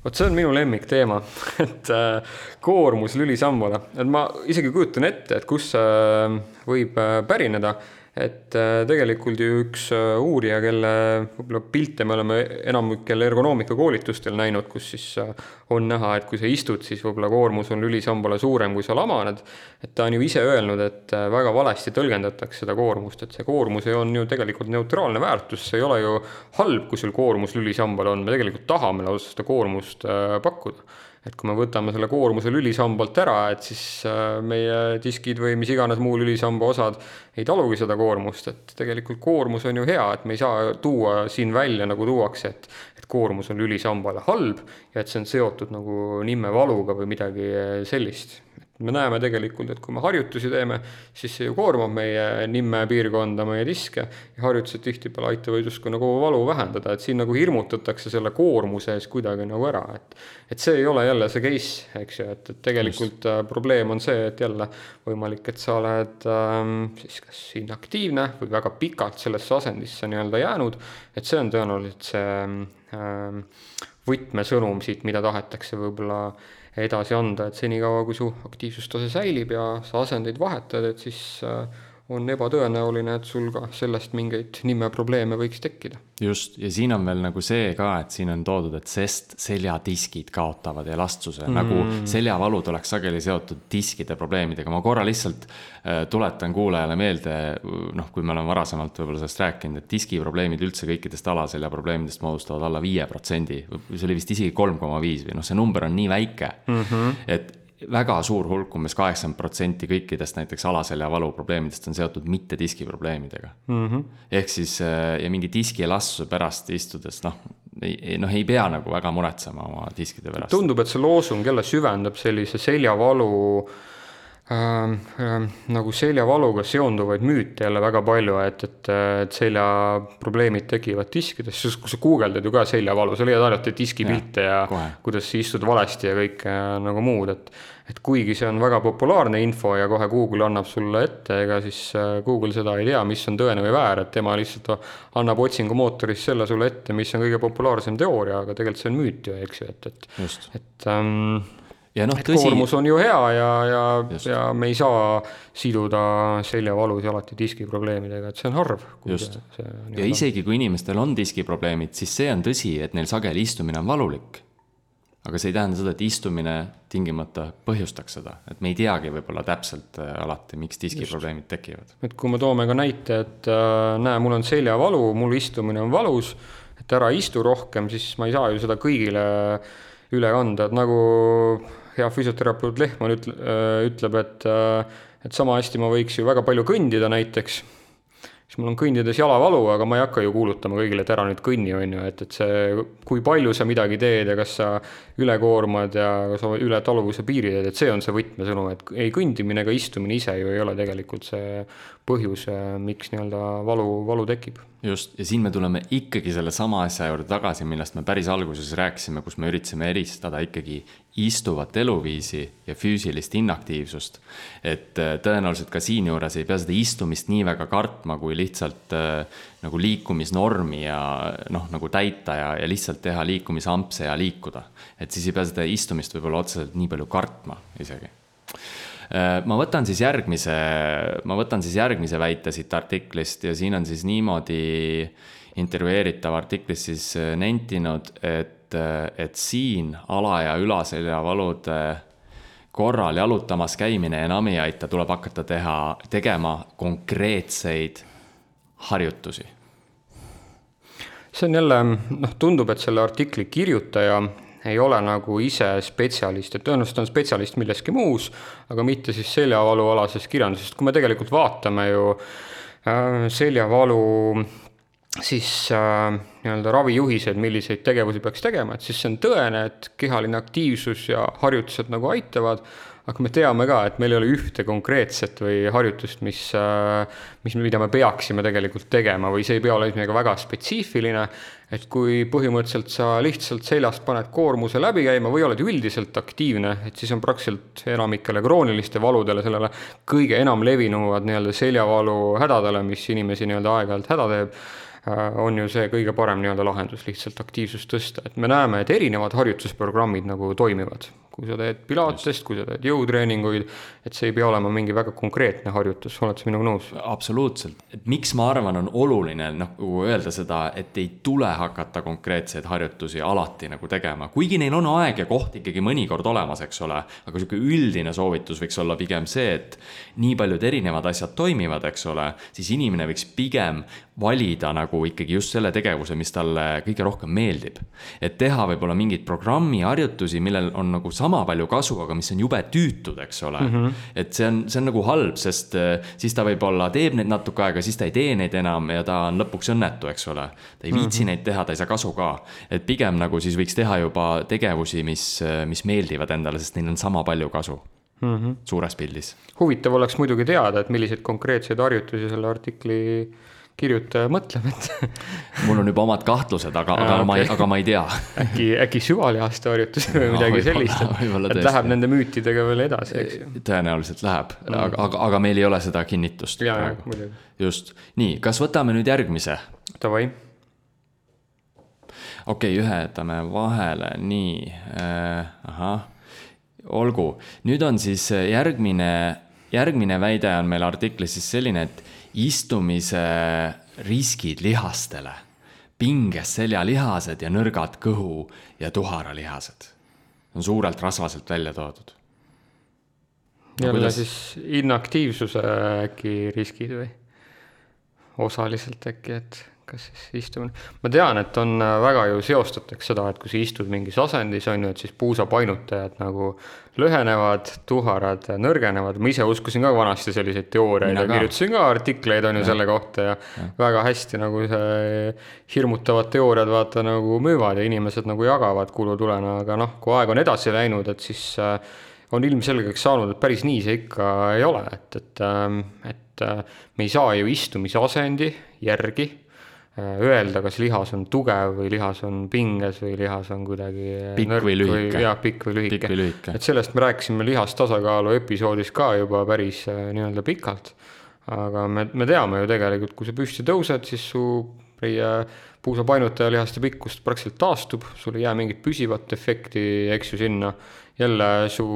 vot see on minu lemmikteema, et äh, koormus lülisambale, et ma isegi kujutan ette, et kus see äh, võib äh, pärineda et äh, tegelikult ju üks äh, uurija, kelle võib-olla pilte me oleme enamikel ergonoomika koolitustel näinud, kus siis äh, on näha, et kui sa istud, siis võib-olla koormus on lülisambale suurem, kui sa lamaned. et ta on ju ise öelnud, et väga valesti tõlgendatakse seda koormust, et see koormus on ju tegelikult neutraalne väärtus, see ei ole ju halb, kui sul koormus lülisambal on, me tegelikult tahame lausa seda koormust pakkuda et kui me võtame selle koormuse lülisambalt ära, et siis äh, meie diskid või mis iganes muu lülisamba osad ei talugi seda koormust, et tegelikult koormus on ju hea, et me ei saa tuua siin välja, nagu tuuakse, et et koormus on lülisambale halb ja et see on seotud nagu nimmevaluga või midagi sellist me näeme tegelikult, et kui me harjutusi teeme, siis see ju koormab meie nimme piirkonda, meie diske ja harjutused tihtipeale aitavad justkui nagu valu vähendada, et siin nagu hirmutatakse selle koormuse ees kuidagi nagu ära, et et see ei ole jälle see case, eks ju, et, et tegelikult Just. Äh, probleem on see, et jälle võimalik, et sa oled ähm, siis kas inaktiivne või väga pikalt sellesse asendisse nii-öelda jäänud, et see on tõenäoliselt see ähm, võtmesõnum siit, mida tahetakse võib-olla edasi anda, et senikaua, kui su aktiivsustase säilib ja sa asendeid vahetad, et siis äh, on ebatõenäoline, et sul ka sellest mingeid nimeprobleeme võiks tekkida. just, ja siin on veel nagu see ka, et siin on toodud, et sest seljadiskid kaotavad elastsuse mm., nagu seljavalud oleks sageli seotud diskide probleemidega, ma korra lihtsalt äh, tuletan kuulajale meelde, noh, kui me oleme varasemalt võib-olla sellest rääkinud, et diskiprobleemid üldse kõikidest alaselja probleemidest moodustavad alla viie protsendi, see oli vist isegi kolm koma viis või noh, see number on nii väike mm, -hmm. et väga suur hulk umbes, umbes kaheksakümmend protsenti kõikidest näiteks alaseljavalu probleemidest on seotud mitte diskiprobleemidega mm. -hmm. ehk siis äh, ja mingi diski elastsuse pärast istudes, noh, ei, noh, ei pea nagu väga muretsema oma diskide pärast. tundub, et see loosung jälle süvendab sellise seljavalu äh, nagu seljavaluga seonduvaid müüte jälle väga palju, et, et, et seljaprobleemid tekivad diskides, sest kui sa guugeldad ju ka seljavalu, sa leiad ainult diskipilte ja, ja kohe. kuidas istud valesti ja kõike nagu muud, et et kuigi see on väga populaarne info ja kohe Google annab sulle ette, ega siis äh, Google seda ei tea, mis on tõene või väär, et tema lihtsalt annab otsingumootoris selle sulle ette, mis on kõige populaarsem teooria, aga tegelikult see on müüt ju, eks ju, et, et, et ähm, ja noh, tõsi. koormus on ju hea ja, ja, ja me ei saa siduda seljavalusid alati diskiprobleemidega, et see on harv. just, ja isegi kui inimestel on diskiprobleemid, siis see on tõsi, et neil sageli istumine on valulik aga see ei tähenda seda, et istumine tingimata põhjustaks seda, et me ei teagi võib-olla täpselt äh, alati, miks diskiprobleemid tekivad. et kui me toome ka näite, et äh, näe, mul on seljavalu, mul istumine on valus, et ära istu rohkem, siis ma ei saa ju seda kõigile üle kanda, et nagu hea füsioterapeut Lehman ütle, äh, ütleb, et äh, et sama hästi ma võiks ju väga palju kõndida näiteks. Siis mul on kõndides jalavalu, aga ma ei hakka ju kuulutama kõigile, et ära nüüd kõnni, on ju, et, et see, kui palju sa midagi teed ja kas sa ülekoormad ja kas sa üle taluvuse piiri teed, et see on see võtmesõnum, et ei kõndimine ega istumine ise ju ei ole tegelikult see põhjus, miks nii-öelda valu, valu tekib just, ja siin me tuleme ikkagi sellesama asja juurde tagasi, millest me päris alguses rääkisime, kus me üritasime eristada ikkagi istuvat eluviisi ja füüsilist inaktiivsust. et äh, tõenäoliselt ka siinjuures ei pea seda istumist nii väga kartma, kui lihtsalt äh, nagu liikumisnormi ja noh, nagu täita ja, ja lihtsalt teha liikumisampse ja liikuda. et siis ei pea seda istumist võib-olla otseselt nii palju kartma isegi ma võtan siis järgmise, ma võtan siis järgmise väite siit artiklist ja siin on siis niimoodi intervjueeritav artiklis siis nentinud, et et, et siin ala- ja ülaseljavalude korral jalutamas käimine enam ei aita, tuleb hakata teha, tegema konkreetseid harjutusi. see on jälle, noh, tundub, et selle artikli kirjutaja ei ole nagu ise spetsialist, et tõenäoliselt on spetsialist milleski muus, aga mitte siis seljavalualases kirjanduses, kui me tegelikult vaatame ju äh, seljavalu siis äh, nii-öelda ravijuhised, milliseid tegevusi peaks tegema, et siis see on tõene, et kehaline aktiivsus ja harjutused nagu aitavad, aga me teame ka, et meil ei ole ühte konkreetset või harjutust, mis, äh, mis, mida me peaksime tegelikult tegema või see ei pea olema midagi väga spetsiifiline, et kui põhimõtteliselt sa lihtsalt seljast paned koormuse läbi käima või oled üldiselt aktiivne, et siis on praktiliselt enamikele krooniliste valudele, sellele kõige enam levinuvad nii-öelda seljavalu hädadele, mis inimesi nii-öelda aeg-ajalt häda teeb Äh, on ju see kõige parem nii-öelda lahendus, lihtsalt aktiivsust tõsta, et me näeme, et erinevad harjutusprogrammid nagu toimivad kui sa teed pilatest, kui sa teed jõutreeninguid, et see ei pea olema mingi väga konkreetne harjutus, oled sa minuga nõus? absoluutselt, et miks ma arvan, on oluline nagu öelda seda, et ei tule hakata konkreetseid harjutusi alati nagu tegema, kuigi neil on aeg ja koht ikkagi mõnikord olemas, eks ole. aga sihuke üldine soovitus võiks olla pigem see, et nii paljud erinevad asjad toimivad, eks ole, siis inimene võiks pigem valida nagu ikkagi just selle tegevuse, mis talle kõige rohkem meeldib. et teha võib-olla mingeid programmi harjutusi, millel on nagu sama palju kasu, aga mis on jube tüütud, eks ole mm. -hmm. et see on, see on nagu halb, sest äh, siis ta võib-olla teeb neid natuke aega, siis ta ei tee neid enam ja ta on lõpuks õnnetu, eks ole. ta ei viitsi mm -hmm. neid teha, ta ei saa kasu ka. et pigem nagu siis võiks teha juba tegevusi, mis, äh, mis meeldivad endale, sest neil on sama palju kasu mm. -hmm. suures pildis. huvitav oleks muidugi teada, et milliseid konkreetseid harjutusi selle artikli kirjutaja mõtleb, et mul on juba omad kahtlused, aga, aga okay. ma ei, aga ma ei tea äkki, äkki süvalihaste harjutus või midagi sellist, et, et läheb nende müütidega veel edasi, eks ju. tõenäoliselt läheb mm., aga, aga, aga meil ei ole seda kinnitust. just, nii, kas võtame nüüd järgmise? Davai. okei okay,, ühe jätame vahele, nii äh,, ahah, olgu, nüüd on siis järgmine, järgmine väide on meil artiklis siis selline, et istumise riskid lihastele, pinges seljalihased ja nõrgad kõhu ja tuharalihased on suurelt rasvaselt välja toodud. jälle kuidas... siis inaktiivsuse äkki riskid või? osaliselt äkki, et kas siis istumine, ma tean, et on äh, väga ju seostatakse seda, et kui sa istud mingis asendis, on ju, et siis puusapainutajad nagu lühenevad, tuharad nõrgenevad, ma ise uskusin ka vanasti selliseid teooriaid ja kirjutasin ka artikleid, on ju, selle kohta ja, ja väga hästi nagu see hirmutavad teooriad vaata nagu müüvad ja inimesed nagu jagavad kulutulena, aga noh, kui aeg on edasi läinud, et siis äh, on ilmselgeks saanud, et päris nii see ikka ei ole, et, et, ähm, et äh, me ei saa ju istumise asendi järgi öelda, kas lihas on tugev või lihas on pinges või lihas on kuidagi äh, pikk või lühike. jah, pikk või lühike. et sellest me rääkisime lihastasakaalu episoodis ka juba päris äh, nii-öelda pikalt. aga me, me teame ju tegelikult, kui sa püsti tõused, siis su meie puusapainutaja lihaste pikkust praktiliselt taastub, sul ei jää mingit püsivat efekti, eks ju, sinna jälle su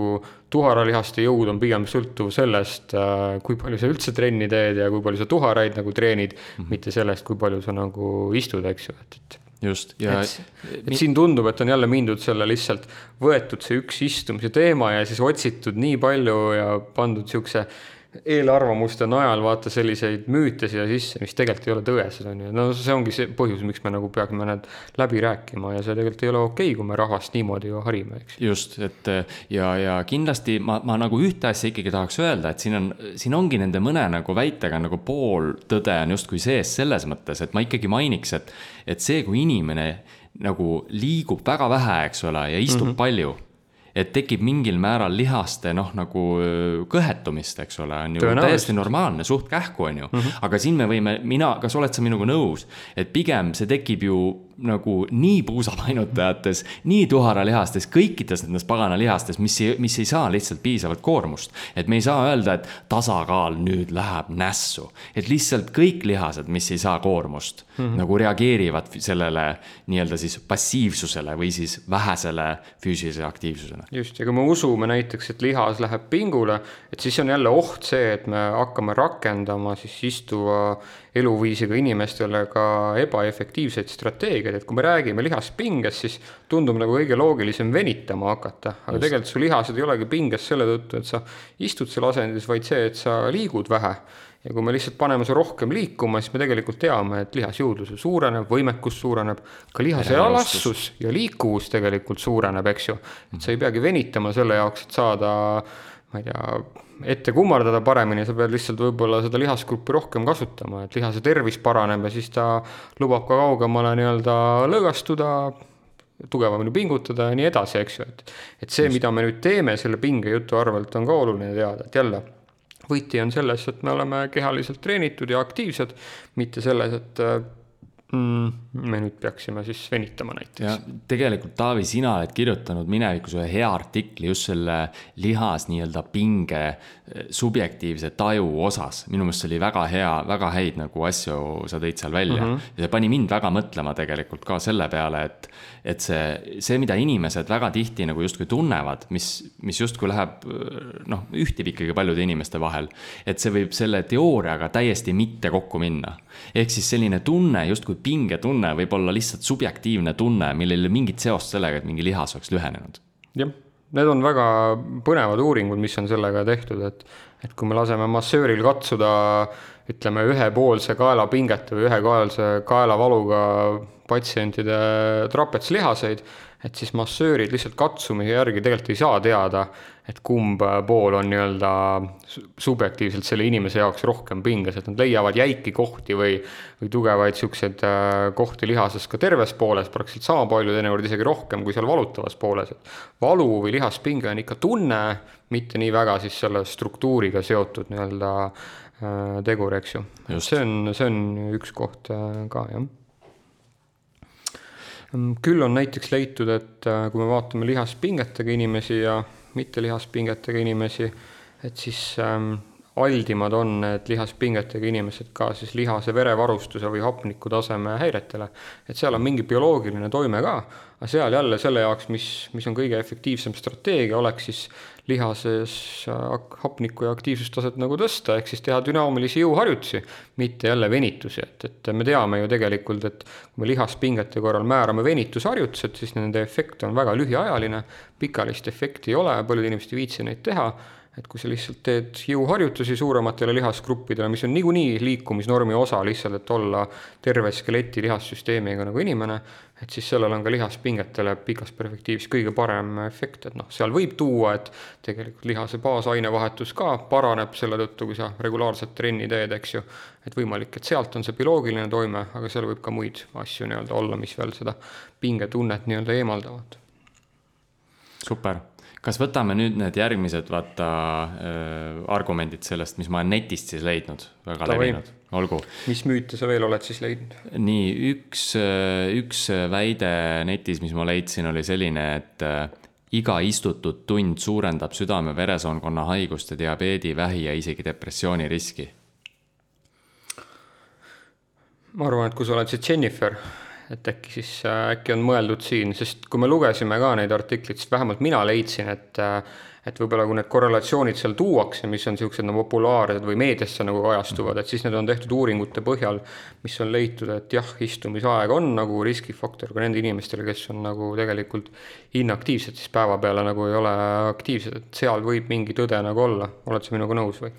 tuharalihaste jõud on pigem sõltuv sellest, äh, kui palju sa üldse trenni teed ja kui palju sa tuharaid nagu treenid mm, -hmm. mitte sellest, kui palju sa nagu istud, eks ju, et, et just, ja et, et siin tundub, et on jälle mindud selle lihtsalt, võetud see üks istumise teema ja siis otsitud nii palju ja pandud niisuguse eelarvamuste najal vaata selliseid müüte siia sisse, mis tegelikult ei ole tõesed, on ju. no see ongi see põhjus, miks me nagu peaksime need läbi rääkima ja see tegelikult ei ole okei okay,, kui me rahvast niimoodi ju harime, eks. just, et ja, ja kindlasti ma, ma nagu ühte asja ikkagi tahaks öelda, et siin on, siin ongi nende mõne nagu väitega nagu pool tõde on justkui sees selles mõttes, et ma ikkagi mainiks, et, et see, kui inimene nagu liigub väga vähe, eks ole, ja istub mm -hmm. palju et tekib mingil määral lihaste noh, nagu kõhetumist, eks ole, on ju täiesti normaalne, suht kähku, on ju mm. -hmm. aga siin me võime, mina, kas oled sa minuga nõus, et pigem see tekib ju nagu nii puusapainutajates, nii tuharalihastes, kõikides nendes pagana lihastes, mis ei, mis ei saa lihtsalt piisavalt koormust. et me ei saa öelda, et tasakaal nüüd läheb nässu, et lihtsalt kõik lihased, mis ei saa koormust mm, -hmm. nagu reageerivad sellele nii-öelda siis passiivsusele või siis vähesele füüsilisele aktiivsusele. just, ja kui me usume näiteks, et lihas läheb pingule, et siis on jälle oht see, et me hakkame rakendama siis istuva eluviisiga inimestele ka ebaefektiivseid strateegiaid, et kui me räägime lihaspingest, siis tundub nagu kõige loogilisem venitama hakata, aga Just. tegelikult su lihased ei olegi pinges selle tõttu, et sa istud seal asendis, vaid see, et sa liigud vähe ja kui me lihtsalt paneme su rohkem liikuma, siis me tegelikult teame, et lihasjõudlus suureneb, võimekus suureneb, ka lihase elastsus ja liikuvus tegelikult suureneb, eks ju. et sa ei peagi venitama selle jaoks, et saada ma ei tea, ette kummardada paremini, sa pead lihtsalt võib-olla seda lihasgruppi rohkem kasutama, et lihase tervis paraneb ja siis ta lubab ka kaugemale nii-öelda lõõgastuda, tugevamini pingutada ja nii edasi, eks ju, et et see, mida me nüüd teeme selle pingejutu arvelt, on ka oluline teada, et jälle, võti on selles, et me oleme kehaliselt treenitud ja aktiivsed, mitte selles, et mm,. Me nüüd peaksime siis venitama näiteks. tegelikult Taavi, sina oled kirjutanud minevikus ühe hea artikli just selle lihas nii-öelda pinge eh, subjektiivse taju osas. minu meelest see oli väga hea, väga häid nagu asju sa tõid seal välja mm. -hmm. ja see pani mind väga mõtlema tegelikult ka selle peale, et, et see, see, mida inimesed väga tihti nagu justkui tunnevad, mis, mis justkui läheb noh, ühtib ikkagi paljude inimeste vahel. et see võib selle teooriaga täiesti mitte kokku minna. ehk siis selline tunne justkui pingetunne võib olla lihtsalt subjektiivne tunne, millel ei ole mingit seost sellega, et mingi lihas oleks lühenenud. jah, need on väga põnevad uuringud, mis on sellega tehtud, et, et kui me laseme massööril katsuda ütleme, ühepoolse kaelapingete või ühekohalise kaelavaluga patsientide trapetslihaseid, et siis massöörid lihtsalt katsumise järgi tegelikult ei saa teada, et kumb pool on nii-öelda subjektiivselt selle inimese jaoks rohkem pinges, et nad leiavad jäiki kohti või, või tugevaid niisuguseid äh, kohti lihases ka terves pooles praktiliselt sama palju, teinekord isegi rohkem kui seal valutavas pooles, valu või lihaspinge on ikka tunne, mitte nii väga siis selle struktuuriga seotud nii-öelda äh, tegur, eks ju. see on, see on üks koht äh, ka, jah küll on näiteks leitud, et kui me vaatame lihaspingetega inimesi ja mitte lihaspingetega inimesi, et siis ähm, aldimad on need lihaspingetega inimesed ka siis lihase verevarustuse või hapnikutaseme häiretele. et seal on mingi bioloogiline toime ka, aga seal jälle selle jaoks, mis, mis on kõige efektiivsem strateegia, oleks siis lihases hapniku ja aktiivsustaset nagu tõsta, ehk siis teha dünaamilisi jõuharjutusi, mitte jälle venitusi, et, et me teame ju tegelikult, et kui me lihaspingete korral määrame venitusharjutused, siis nende efekt on väga lühiajaline, pikaajalist efekti ei ole, paljud inimesed ei viitsi neid teha et kui sa lihtsalt teed jõuharjutusi suurematele lihasgruppidele, mis on niikuinii liikumisnormi osa lihtsalt, et olla terve skeleti lihassüsteemiga nagu inimene, et siis sellel on ka lihaspingetele pikas perspektiivis kõige parem efekt, et noh, seal võib tuua, et tegelikult lihase baasainevahetus ka paraneb selle tõttu, kui sa regulaarselt trenni teed, eks ju, et võimalik, et sealt on see bioloogiline toime, aga seal võib ka muid asju nii-öelda olla, mis veel seda pingetunnet nii-öelda eemaldavad. super kas võtame nüüd need järgmised, vaata äh, argumendid sellest, mis ma olen netist siis leidnud, väga Ta levinud, olgu. mis müüte sa veel oled siis leidnud? nii, üks, äh, üks väide netis, mis ma leidsin, oli selline, et äh, iga istutud tund suurendab südame-veresoonkonna haiguste, diabeedi, vähi ja isegi depressiooni riski. ma arvan, et kui sa oled see Jennifer et äkki siis, äkki on mõeldud siin, sest kui me lugesime ka neid artikleid, siis vähemalt mina leidsin, et et võib-olla kui need korrelatsioonid seal tuuakse, mis on niisugused nagu populaarsed või meediasse nagu kajastuvad, et siis need on tehtud uuringute põhjal, mis on leitud, et jah, istumisaeg on nagu riskifaktor ka nendele inimestele, kes on nagu tegelikult inaktiivsed, siis päevapeale nagu ei ole aktiivsed, et seal võib mingi tõde nagu olla, oled sa minuga nõus või?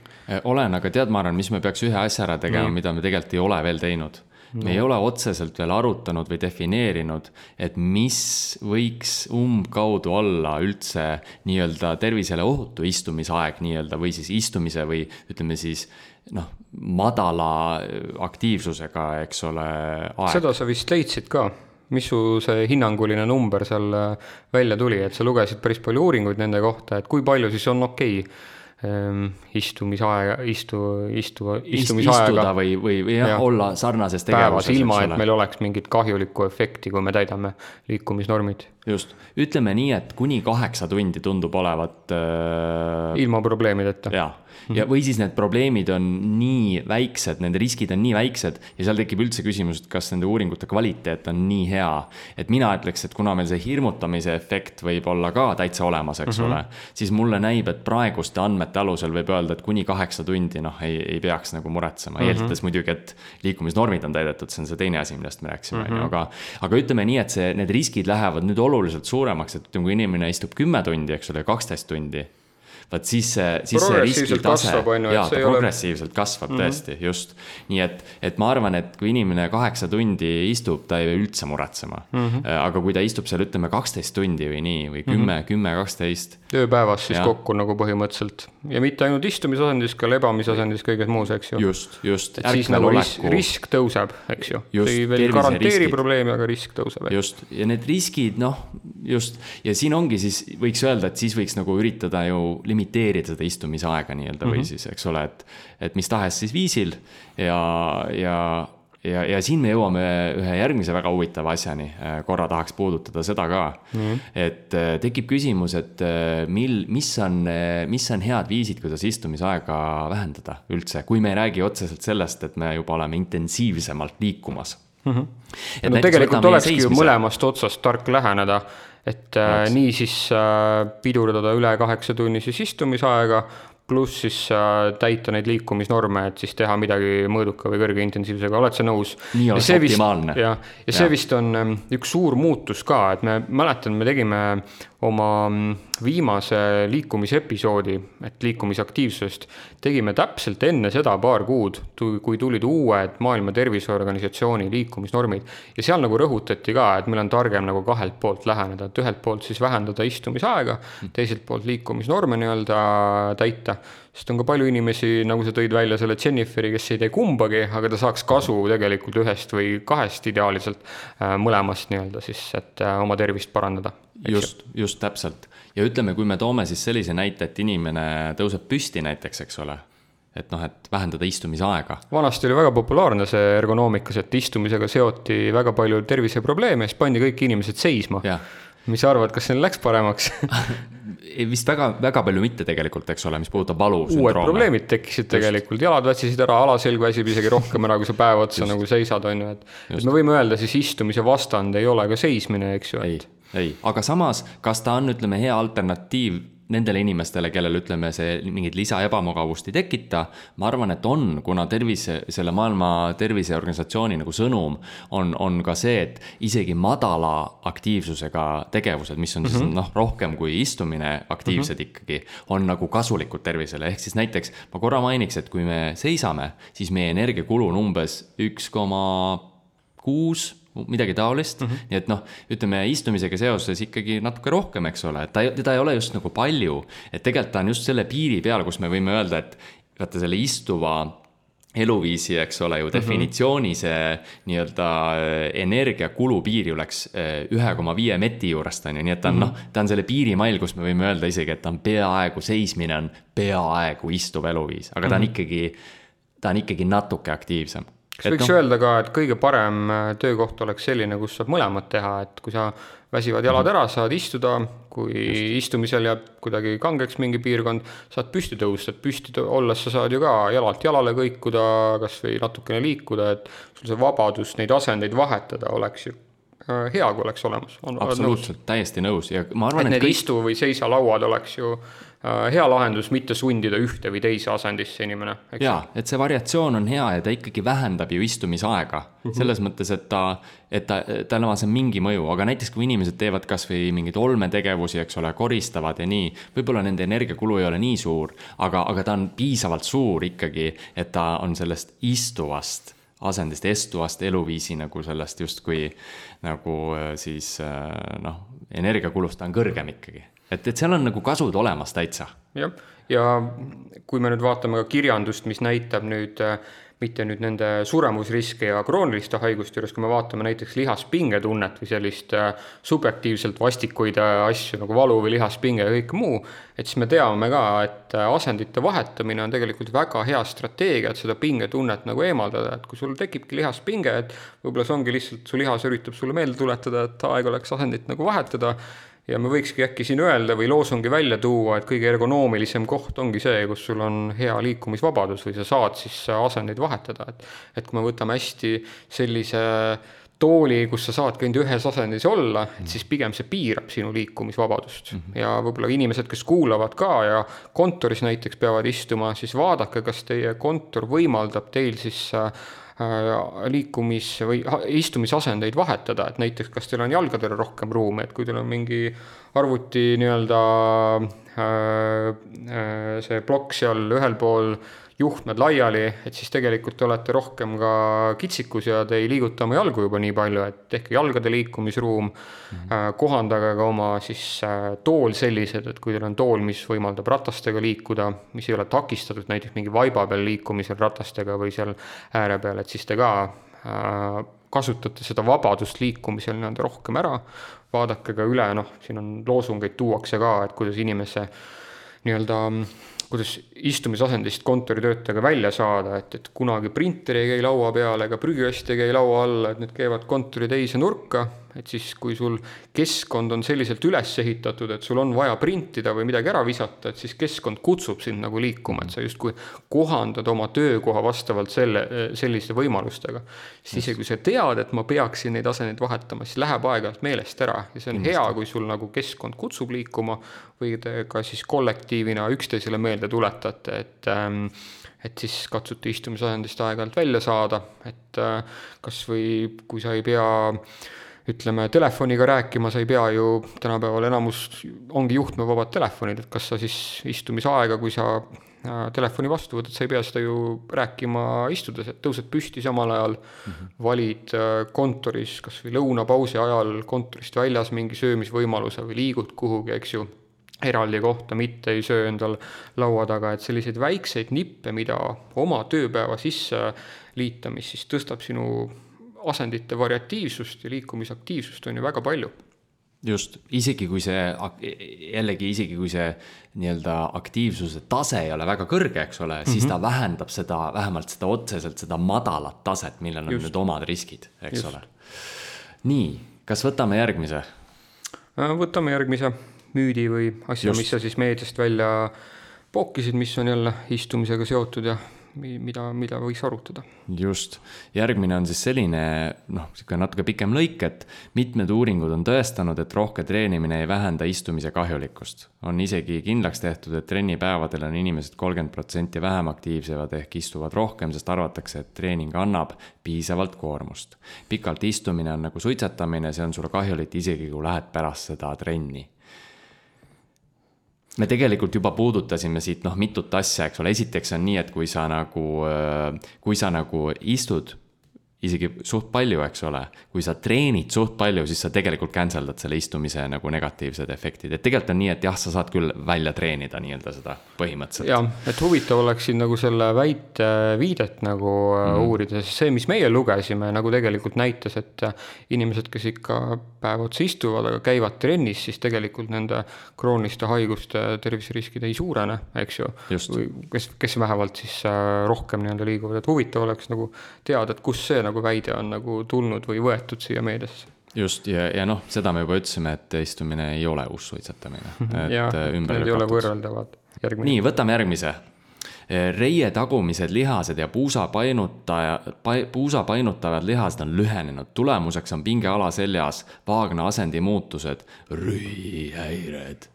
olen, aga tead, ma arvan, mis me peaks ühe asja ära tegema, mida me tegelikult ei ole veel teinud me ei ole otseselt veel arutanud või defineerinud, et mis võiks umbkaudu olla üldse nii-öelda tervisele ohutu istumisaeg nii-öelda või siis istumise või ütleme siis noh, madala aktiivsusega, eks ole. seda sa vist leidsid ka. Mis su see hinnanguline number seal välja tuli, et sa lugesid päris palju uuringuid nende kohta, et kui palju siis on okei? okay istumisaega, istu, istu, istumisaega. istuda või, või, või jah ja., olla sarnases tegevuses. ilma, et meil oleks mingit kahjulikku efekti, kui me täidame liikumisnormid. just, ütleme nii, et kuni kaheksa tundi tundub olevat äh.... ilma probleemideta. jaa ja, või siis need probleemid on nii väiksed, nende riskid on nii väiksed ja seal tekib üldse küsimus, et kas nende uuringute kvaliteet on nii hea. et mina ütleks, et kuna meil see hirmutamise efekt võib olla ka täitsa olemas, eks mm -hmm. ole, siis mulle näib, et praeguste andmete alusel võib öelda, et kuni kaheksa tundi, noh, ei, ei peaks nagu muretsema mm, -hmm. eeldades muidugi, et liikumisnormid on täidetud, see on see teine asi, millest me rääkisime, on ju, mhm. aga, aga ütleme nii, et see, need riskid lähevad nüüd oluliselt suuremaks, et ütleme, kui inimene istub kümme tundi, eks ole, kaksteist tundi vaat siis see, siis see riskitase, jaa, ta progressiivselt ole... kasvab mm -hmm. tõesti, just. nii et, et ma arvan, et kui inimene kaheksa tundi istub, ta ei pea üldse muretsema mm. -hmm. aga kui ta istub seal, ütleme, kaksteist tundi või nii, või kümme mm -hmm., kümme, kaksteist. ööpäevas siis ja. kokku nagu põhimõtteliselt ja mitte ainult istumisasendis, ka lebamisasendis, kõiges muus, eks ju. just, just. et siis nagu risk, risk tõuseb, eks ju. see ei veel garanteeri probleemi, aga risk tõuseb. just, ja need riskid, noh, just, ja siin ongi siis, võiks öelda, et siis võiks nagu üritada ju limiteerida seda istumisaega nii-öelda mm -hmm. või siis, eks ole, et, et mis tahes siis viisil ja, ja ja, ja siin me jõuame ühe järgmise väga huvitava asjani, korra tahaks puudutada seda ka mm. -hmm. et äh, tekib küsimus, et äh, mil, mis on, mis on head viisid, kuidas istumisaega vähendada üldse, kui me ei räägi otseselt sellest, et me juba oleme intensiivsemalt liikumas mm. -hmm. no tegelikult olekski ju mõlemast otsast tark läheneda et äh, nii siis äh, pidurdada üle kaheksatunnises istumisaega, pluss siis äh, täita neid liikumisnorme, et siis teha midagi mõõduka või kõrge intensiivsusega, oled sa nõus? nii oleks optimaalne. ja see ja. vist on ähm, üks suur muutus ka, et me mäletan, me tegime oma mm, viimase liikumisepisoodi, et liikumisaktiivsusest, tegime täpselt enne seda paar kuud, kui tulid uued Maailma Terviseorganisatsiooni liikumisnormid. ja seal nagu rõhutati ka, et meil on targem nagu kahelt poolt läheneda, et ühelt poolt siis vähendada istumisaega, teiselt poolt liikumisnorme nii-öelda täita sest on ka palju inimesi, nagu sa tõid välja selle Jenniferi, kes ei tee kumbagi, aga ta saaks kasu tegelikult ühest või kahest ideaalselt äh, mõlemast nii-öelda siis, et äh, oma tervist parandada just, just täpselt. ja ütleme, kui me toome siis sellise näite, et inimene tõuseb püsti näiteks, eks ole, et noh, et vähendada istumisaega. vanasti oli väga populaarne see ergonoomikas, et istumisega seoti väga palju terviseprobleeme, siis pandi kõik inimesed seisma. mis sa arvad, kas neil läks paremaks vist väga, väga palju mitte tegelikult, eks ole, mis puudutab valu. uued probleemid tekkisid tegelikult, jalad väsisid ära, alaselg väsib isegi rohkem ära, kui sa päev otsa nagu seisad, on ju, et. et me võime öelda siis istumise vastand ei ole ka seismine, eks ju, et ei, aga samas, kas ta on, ütleme, hea alternatiiv nendele inimestele, kellel ütleme, see mingit lisa ebamugavust ei tekita, ma arvan, et on, kuna tervise, selle Maailma Terviseorganisatsiooni nagu sõnum on, on ka see, et isegi madala aktiivsusega tegevused, mis on siis mm -hmm. noh, rohkem kui istumine aktiivsed mm -hmm. ikkagi, on nagu kasulikud tervisele, ehk siis näiteks ma korra mainiks, et kui me seisame, siis meie energiakulu on umbes üks koma kuus midagi taolist mm, -hmm. nii et noh, ütleme istumisega seoses ikkagi natuke rohkem, eks ole, et ta, teda ei ole just nagu palju. et tegelikult ta on just selle piiri peal, kus me võime öelda, et vaata selle istuva eluviisi, eks ole ju, mhm. definitsiooni see nii-öelda äh, energiakulu piir ju läks äh, ühe koma viie meti juurest, on ju, nii et ta on mm -hmm. noh, ta on selle piirimail, kus me võime öelda isegi, et ta on peaaegu, seismine on peaaegu istuv eluviis, aga ta on mm -hmm. ikkagi, ta on ikkagi natuke aktiivsem kas võiks no, öelda ka, et kõige parem äh, töökoht oleks selline, kus saab mõlemat teha, et kui sa väsivad jalad ära, saad istuda, kui Just. istumisel jääb kuidagi kangeks mingi piirkond, saad püsti tõusta, et püsti olles sa saad ju ka jalalt jalale kõikuda, kas või natukene liikuda, et sul see vabadus neid asendeid vahetada oleks ju äh, hea, kui oleks olemas. absoluutselt, täiesti nõus ja ma arvan, et, et kõik... istu- või seisa-lauad oleks ju hea lahendus, mitte sundida ühte või teise asendisse inimene. jaa, et see variatsioon on hea ja ta ikkagi vähendab ju istumisaega mm. -hmm. selles mõttes, et ta, et ta, tal on see mingi mõju, aga näiteks kui inimesed teevad kasvõi mingeid olmetegevusi, eks ole, koristavad ja nii, võib-olla nende energiakulu ei ole nii suur, aga, aga ta on piisavalt suur ikkagi, et ta on sellest istuvast asendist, estuvast eluviisi nagu sellest justkui nagu äh, siis äh, noh, energiakulust on kõrgem ikkagi et, et seal on nagu kasud olemas täitsa. jah, ja kui me nüüd vaatame ka kirjandust, mis näitab nüüd äh, mitte nüüd nende suremusriske ja krooniliste haiguste juures, kui me vaatame näiteks lihaspingetunnet või sellist äh, subjektiivselt vastikuid äh, asju nagu valu või lihaspinge ja kõik muu, et siis me teame ka, et asendite vahetamine on tegelikult väga hea strateegia, et seda pingetunnet nagu eemaldada, et kui sul tekibki lihaspinge, et võib-olla see ongi lihtsalt, su lihas üritab sulle meelde tuletada, et aeg oleks asendit nagu vahetada ja me võikski äkki siin öelda või loosungi välja tuua, et kõige ergonoomilisem koht ongi see, kus sul on hea liikumisvabadus või sa saad siis asendeid vahetada, et et kui me võtame hästi sellise tooli, kus sa saadki ainult ühes asendis olla, et siis pigem see piirab sinu liikumisvabadust mm. -hmm. ja võib-olla inimesed, kes kuulavad ka ja kontoris näiteks peavad istuma, siis vaadake, kas teie kontor võimaldab teil siis Äh, liikumis- või istumisasendeid vahetada, et näiteks kas teil on jalgadele rohkem ruumi, et kui teil on mingi arvuti nii-öelda äh, äh, see plokk seal ühel pool juhtmed laiali, et siis tegelikult te olete rohkem ka kitsikus ja te ei liiguta oma jalgu juba nii palju, et tehke jalgade liikumisruum mm, -hmm. kohandage ka oma siis äh, tool sellised, et kui teil on tool, mis võimaldab ratastega liikuda, mis ei ole takistatud näiteks mingi vaiba peal liikumisel ratastega või seal ääre peal, et siis te ka äh, kasutate seda vabadust liikumisel nii-öelda rohkem ära, vaadake ka üle, noh, siin on loosungeid tuuakse ka, et kuidas inimese nii-öelda kuidas istumisasendist kontoritöötajaga välja saada, et, et kunagi printer ei käi laua peal ega prügikast ei käi laua all, et need käivad kontori teise nurka et siis, kui sul keskkond on selliselt üles ehitatud, et sul on vaja printida või midagi ära visata, et siis keskkond kutsub sind nagu liikuma, et sa justkui kohandad oma töökoha vastavalt selle, selliste võimalustega. siis isegi kui sa tead, et ma peaksin neid asendeid vahetama, siis läheb aeg-ajalt meelest ära. Ja see on hea, kui sul nagu keskkond kutsub liikuma või te ka siis kollektiivina üksteisele meelde tuletate, et ähm, et siis katsute istumisasendist aeg-ajalt välja saada, et äh, kas või kui sa ei pea ütleme, telefoniga rääkima sa ei pea ju, tänapäeval enamus ongi juhtmevabad telefonid, et kas sa siis istumisaega, kui sa äh, telefoni vastu võtad, sa ei pea seda ju rääkima istudes, et tõused püsti samal ajal mm, -hmm. valid äh, kontoris kas või lõunapausi ajal kontorist väljas mingi söömisvõimaluse või liigud kuhugi, eks ju, eraldi kohta, mitte ei söö endal laua taga, et selliseid väikseid nippe, mida oma tööpäeva sisse liita, mis siis tõstab sinu asendite variatiivsust ja liikumisaktiivsust on ju väga palju. just, isegi kui see, jällegi isegi kui see nii-öelda aktiivsuse tase ei ole väga kõrge, eks ole, siis mm -hmm. ta vähendab seda, vähemalt seda otseselt seda madalat taset, millel on just. need omad riskid, eks just. ole. nii, kas võtame järgmise? Äh, võtame järgmise müüdi või asja, mis sa siis meediast välja pookisid, mis on jälle istumisega seotud ja mida, mida võiks arutada. just, järgmine on siis selline noh, niisugune natuke pikem lõik, et mitmed uuringud on tõestanud, et rohke treenimine ei vähenda istumise kahjulikkust. on isegi kindlaks tehtud, et trennipäevadel on inimesed kolmkümmend protsenti vähem aktiivsemad ehk istuvad rohkem, sest arvatakse, et treening annab piisavalt koormust. pikalt istumine on nagu suitsetamine, see on sulle kahjulik isegi, kui lähed pärast seda trenni me tegelikult juba puudutasime siit noh, mitut asja, eks ole, esiteks on nii, et kui sa nagu, äh, kui sa nagu istud isegi suht palju, eks ole. kui sa treenid suht palju, siis sa tegelikult cancel dad selle istumise nagu negatiivsed efektid, et tegelikult on nii, et jah, sa saad küll välja treenida nii-öelda seda põhimõtteliselt. jah, et huvitav oleks siin nagu selle väite viidet nagu mm -hmm. uurida, sest see, mis meie lugesime, nagu tegelikult näitas, et inimesed, kes ikka päev otsa istuvad, aga käivad trennis, siis tegelikult nende krooniliste haiguste terviseriskid ei suurene, eks ju. või kes, kes vähemalt siis äh, rohkem nii-öelda liiguvad, et huvitav oleks nagu teada, et kust see nagu nagu väide on nagu tulnud või võetud siia meediasse just ja, ja noh, seda me juba ütlesime, et istumine ei ole uus suitsetamine. need ei ole võrreldavad. nii, võtame järgmise. reie tagumised lihased ja puusa painutaja, puusa painutavad lihased on lühenenud, tulemuseks on pinge alaseljas, vaagna asendi muutused, rühihäired.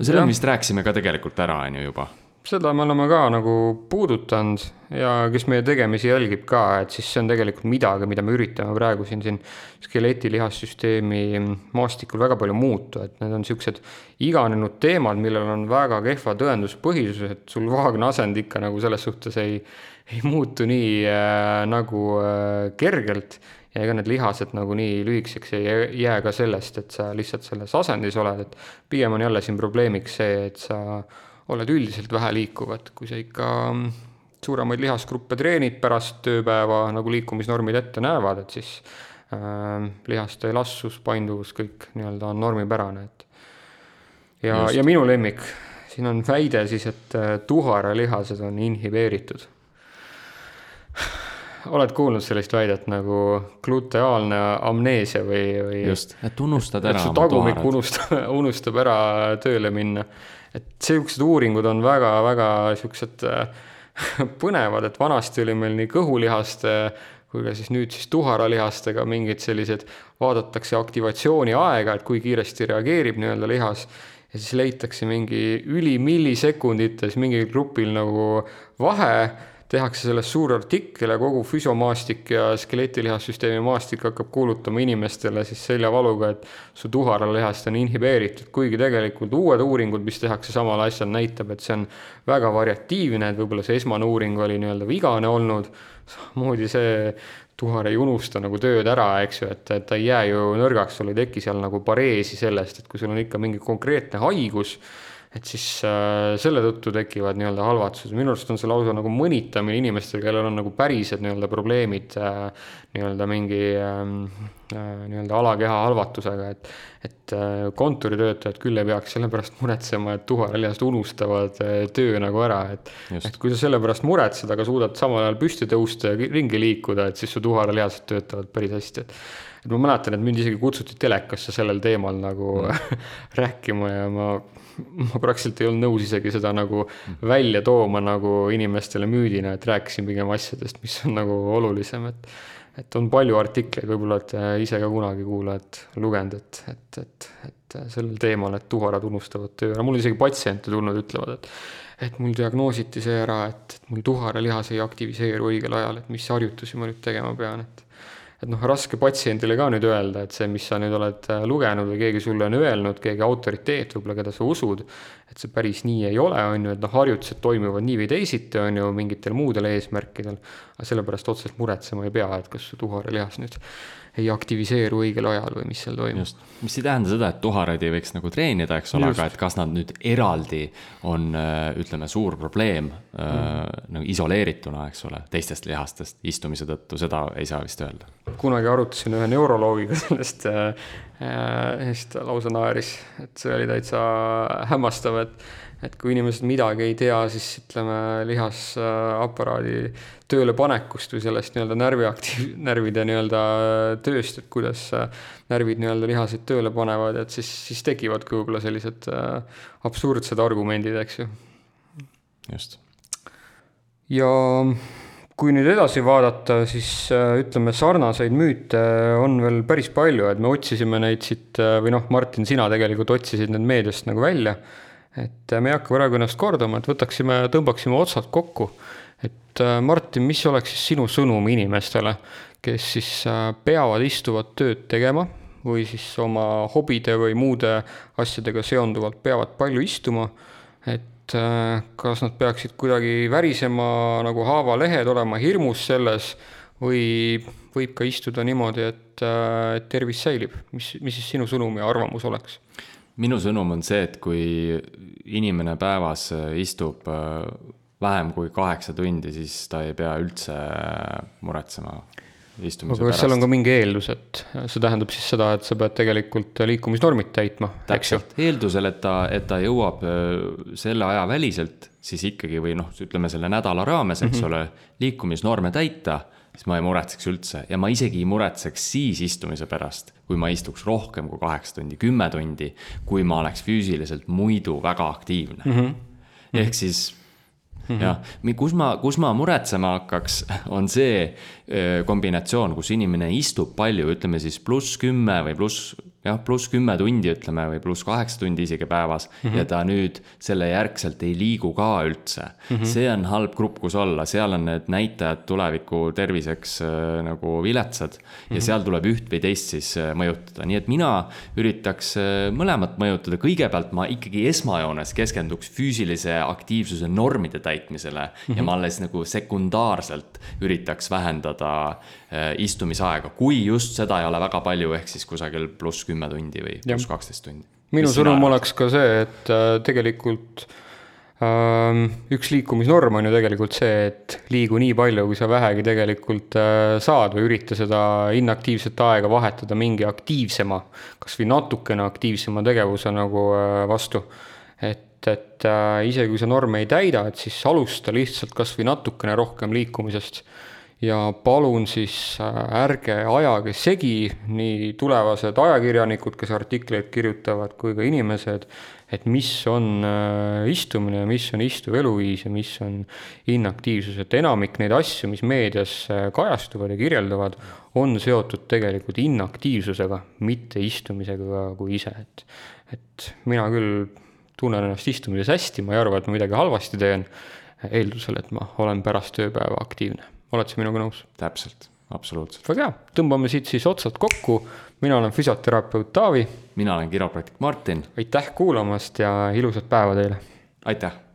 selle me vist rääkisime ka tegelikult ära, on ju juba seda me oleme ka nagu puudutanud ja kes meie tegemisi jälgib ka, et siis see on tegelikult midagi, mida me üritame praegu siin, siin skeleti lihassüsteemi maastikul väga palju muuta, et need on niisugused iganenud teemad, millel on väga kehva tõenduspõhisus, et sul vaagna asend ikka nagu selles suhtes ei, ei muutu nii äh, nagu äh, kergelt. Ja ega need lihased nagu nii lühikeseks ei jää ka sellest, et sa lihtsalt selles asendis oled, et pigem on jälle siin probleemiks see, et sa oled üldiselt vähe liikuv, et kui sa ikka suuremaid lihasgruppe treenid pärast tööpäeva, nagu liikumisnormid ette näevad, et siis äh, lihaste elastsus, painduvus, kõik nii-öelda on normipärane, et ja, ja minu lemmik, siin on väide siis, et äh, tuharalihased on inhibeeritud. oled kuulnud sellist väidet nagu gluteaalne amneesia või, või? just, et unustad ära. tagumik unustab, unustab ära tööle minna et sihukesed uuringud on väga-väga siuksed äh, põnevad, et vanasti oli meil nii kõhulihaste kui ka siis nüüd siis tuharalihastega mingid sellised, vaadatakse aktivatsiooni aega, et kui kiiresti reageerib nii-öelda lihas ja siis leitakse mingi ülimillisekundites mingil grupil nagu vahe tehakse sellest suur artikkel ja kogu füsiomaastik ja skeletilihasüsteemi maastik hakkab kuulutama inimestele siis seljavaluga, et su tuharalihast on inhibeeritud, kuigi tegelikult uued uuringud, mis tehakse samal asjal, näitab, et see on väga variatiivne, et võib-olla see esmane uuring oli nii-öelda vigane olnud, samamoodi see tuhar ei unusta nagu tööd ära, eks ju, et, et ta ei jää ju nõrgaks, sul ei teki seal nagu pareesi sellest, et kui sul on ikka mingi konkreetne haigus, et siis äh, selle tõttu tekivad nii-öelda halvatused, minu arust on see lausa nagu mõnitamine inimestel, kellel on nagu pärised nii-öelda probleemid äh, nii-öelda mingi äh, nii-öelda alakeha halvatusega, et et äh, kontoritöötajad küll ei peaks selle pärast muretsema, et tuharalihased unustavad äh, töö nagu ära, et et kui sa selle pärast muretsed, aga suudad samal ajal püsti tõusta ja ringi liikuda, et siis su tuharalihased töötavad päris hästi, et et ma mäletan, et mind isegi kutsuti telekasse sellel teemal nagu mm. rääkima ja ma ma praktiliselt ei olnud nõus isegi seda nagu välja tooma nagu inimestele müüdina, et rääkisin pigem asjadest, mis on nagu olulisem, et et on palju artikleid, võib-olla olete ise ka kunagi kuulajad lugenud, et, et, et, et sellel teemal, et tuharad unustavad töö ära, mul isegi patsiente tulnud, ütlevad, et et mul diagnoositi see ära, et, et mul tuharalihas ei aktiviseeru õigel ajal, et mis harjutusi ma nüüd tegema pean, et et noh, raske patsiendile ka nüüd öelda, et see, mis sa nüüd oled äh, lugenud või keegi sulle on öelnud, keegi autoriteet võib-olla, keda sa usud, et see päris nii ei ole, on ju, et noh, harjutused toimuvad nii või teisiti, on ju, mingitel muudel eesmärkidel, aga sellepärast otseselt muretsema ei pea, et kas su tuharalihas nüüd ei aktiviseeru õigel ajal või mis seal toimub. mis ei tähenda seda, et tuharaid ei võiks nagu treenida, eks ole, aga et kas nad nüüd eraldi on, äh, ütleme, suur probleem mm. äh, nagu isoleerituna, eks ole, teistest lihastest istumise tõttu, seda ei saa vist öelda. kunagi arutasin ühe neuroloogiga sellest äh,, äh, siis ta lausa naeris, et see oli täitsa hämmastav, et et kui inimesed midagi ei tea, siis ütleme lihasaparaadi töölepanekust või sellest nii-öelda närviaktiiv, närvide nii-öelda tööst, et kuidas närvid nii-öelda lihaseid tööle panevad, et siis, siis tekivadki võib-olla sellised äh, absurdsed argumendid, eks ju. just. ja kui nüüd edasi vaadata, siis äh, ütleme, sarnaseid müüte on veel päris palju, et me otsisime neid siit äh, või noh, Martin, sina tegelikult otsisid need meediast nagu välja et äh, me ei hakka praegu ennast kordama, et võtaksime, tõmbaksime otsad kokku. et äh, Martin, mis oleks siis sinu sõnum inimestele, kes siis äh, peavad istuvat tööd tegema või siis oma hobide või muude asjadega seonduvalt peavad palju istuma, et kas nad peaksid kuidagi värisema nagu haavalehed, olema hirmus selles või võib ka istuda niimoodi, et, tervis säilib, mis, mis siis sinu sõnum ja arvamus oleks? Minu sõnum on see, et kui inimene päevas äh, istub äh, vähem kui kaheksa tundi, siis ta ei pea üldse äh, muretsema istumise aga kas seal on ka mingi eeldus, et see tähendab siis seda, et sa pead tegelikult liikumisnormid täitma? täpselt, eeldusel, et ta, et ta jõuab selle aja väliselt siis ikkagi või noh, ütleme selle nädala raames, eks mm -hmm. ole, liikumisnorme täita, siis ma ei muretseks üldse ja ma isegi ei muretseks siis istumise pärast, kui ma istuks rohkem kui kaheksa tundi, kümme tundi, kui ma oleks füüsiliselt muidu väga aktiivne mm. -hmm. ehk siis Mm -hmm. jah, kus ma, kus ma muretsema hakkaks, on see kombinatsioon, kus inimene istub palju, ütleme siis pluss kümme või pluss jah, pluss kümme tundi, ütleme, või pluss kaheksa tundi isegi päevas mm. -hmm. ja ta nüüd selle järgselt ei liigu ka üldse mm. -hmm. see on halb grupp, kus olla, seal on need näitajad tuleviku terviseks äh, nagu viletsad mm. -hmm. ja mhm. seal tuleb üht või teist siis äh, mõjutada, nii et mina üritaks äh, mõlemat mõjutada, kõigepealt ma ikkagi esmajoones keskenduks füüsilise aktiivsuse normide täitmisele mm -hmm. ja ma alles nagu sekundaarselt üritaks vähendada äh, istumisaega, kui just seda ei ole väga palju, ehk siis kusagil pluss kümme tundi või pluss kaksteist tundi. minu sõnum oleks ka see, et äh, tegelikult ähm, üks liikumisnorm on ju tegelikult see, et liigu nii palju, kui sa vähegi tegelikult äh, saad või ürita seda inaktiivset aega vahetada mingi aktiivsema, kasvõi natukene aktiivsema tegevuse nagu äh, vastu. et, et isegi kui sa norme ei täida, et siis alusta lihtsalt kasvõi natukene rohkem liikumisest ja palun siis äh, ärge ajage segi, nii tulevased ajakirjanikud, kes artikleid kirjutavad, kui ka inimesed, et mis on äh, istumine ja mis on istuv eluviis ja mis on inaktiivsus, et enamik neid asju, mis meedias äh, kajastuvad ja kirjeldavad, on seotud tegelikult inaktiivsusega, mitte istumisega kui ise, et et mina küll tunnen ennast istumises hästi, ma ei arva, et ma midagi halvasti teen, eeldusel, et ma olen pärast tööpäeva aktiivne oled sa minuga nõus? täpselt, absoluutselt. väga hea, tõmbame siit siis otsad kokku. mina olen füsioterapeut Taavi. mina olen kiropraktik Martin. aitäh kuulamast ja ilusat päeva teile. aitäh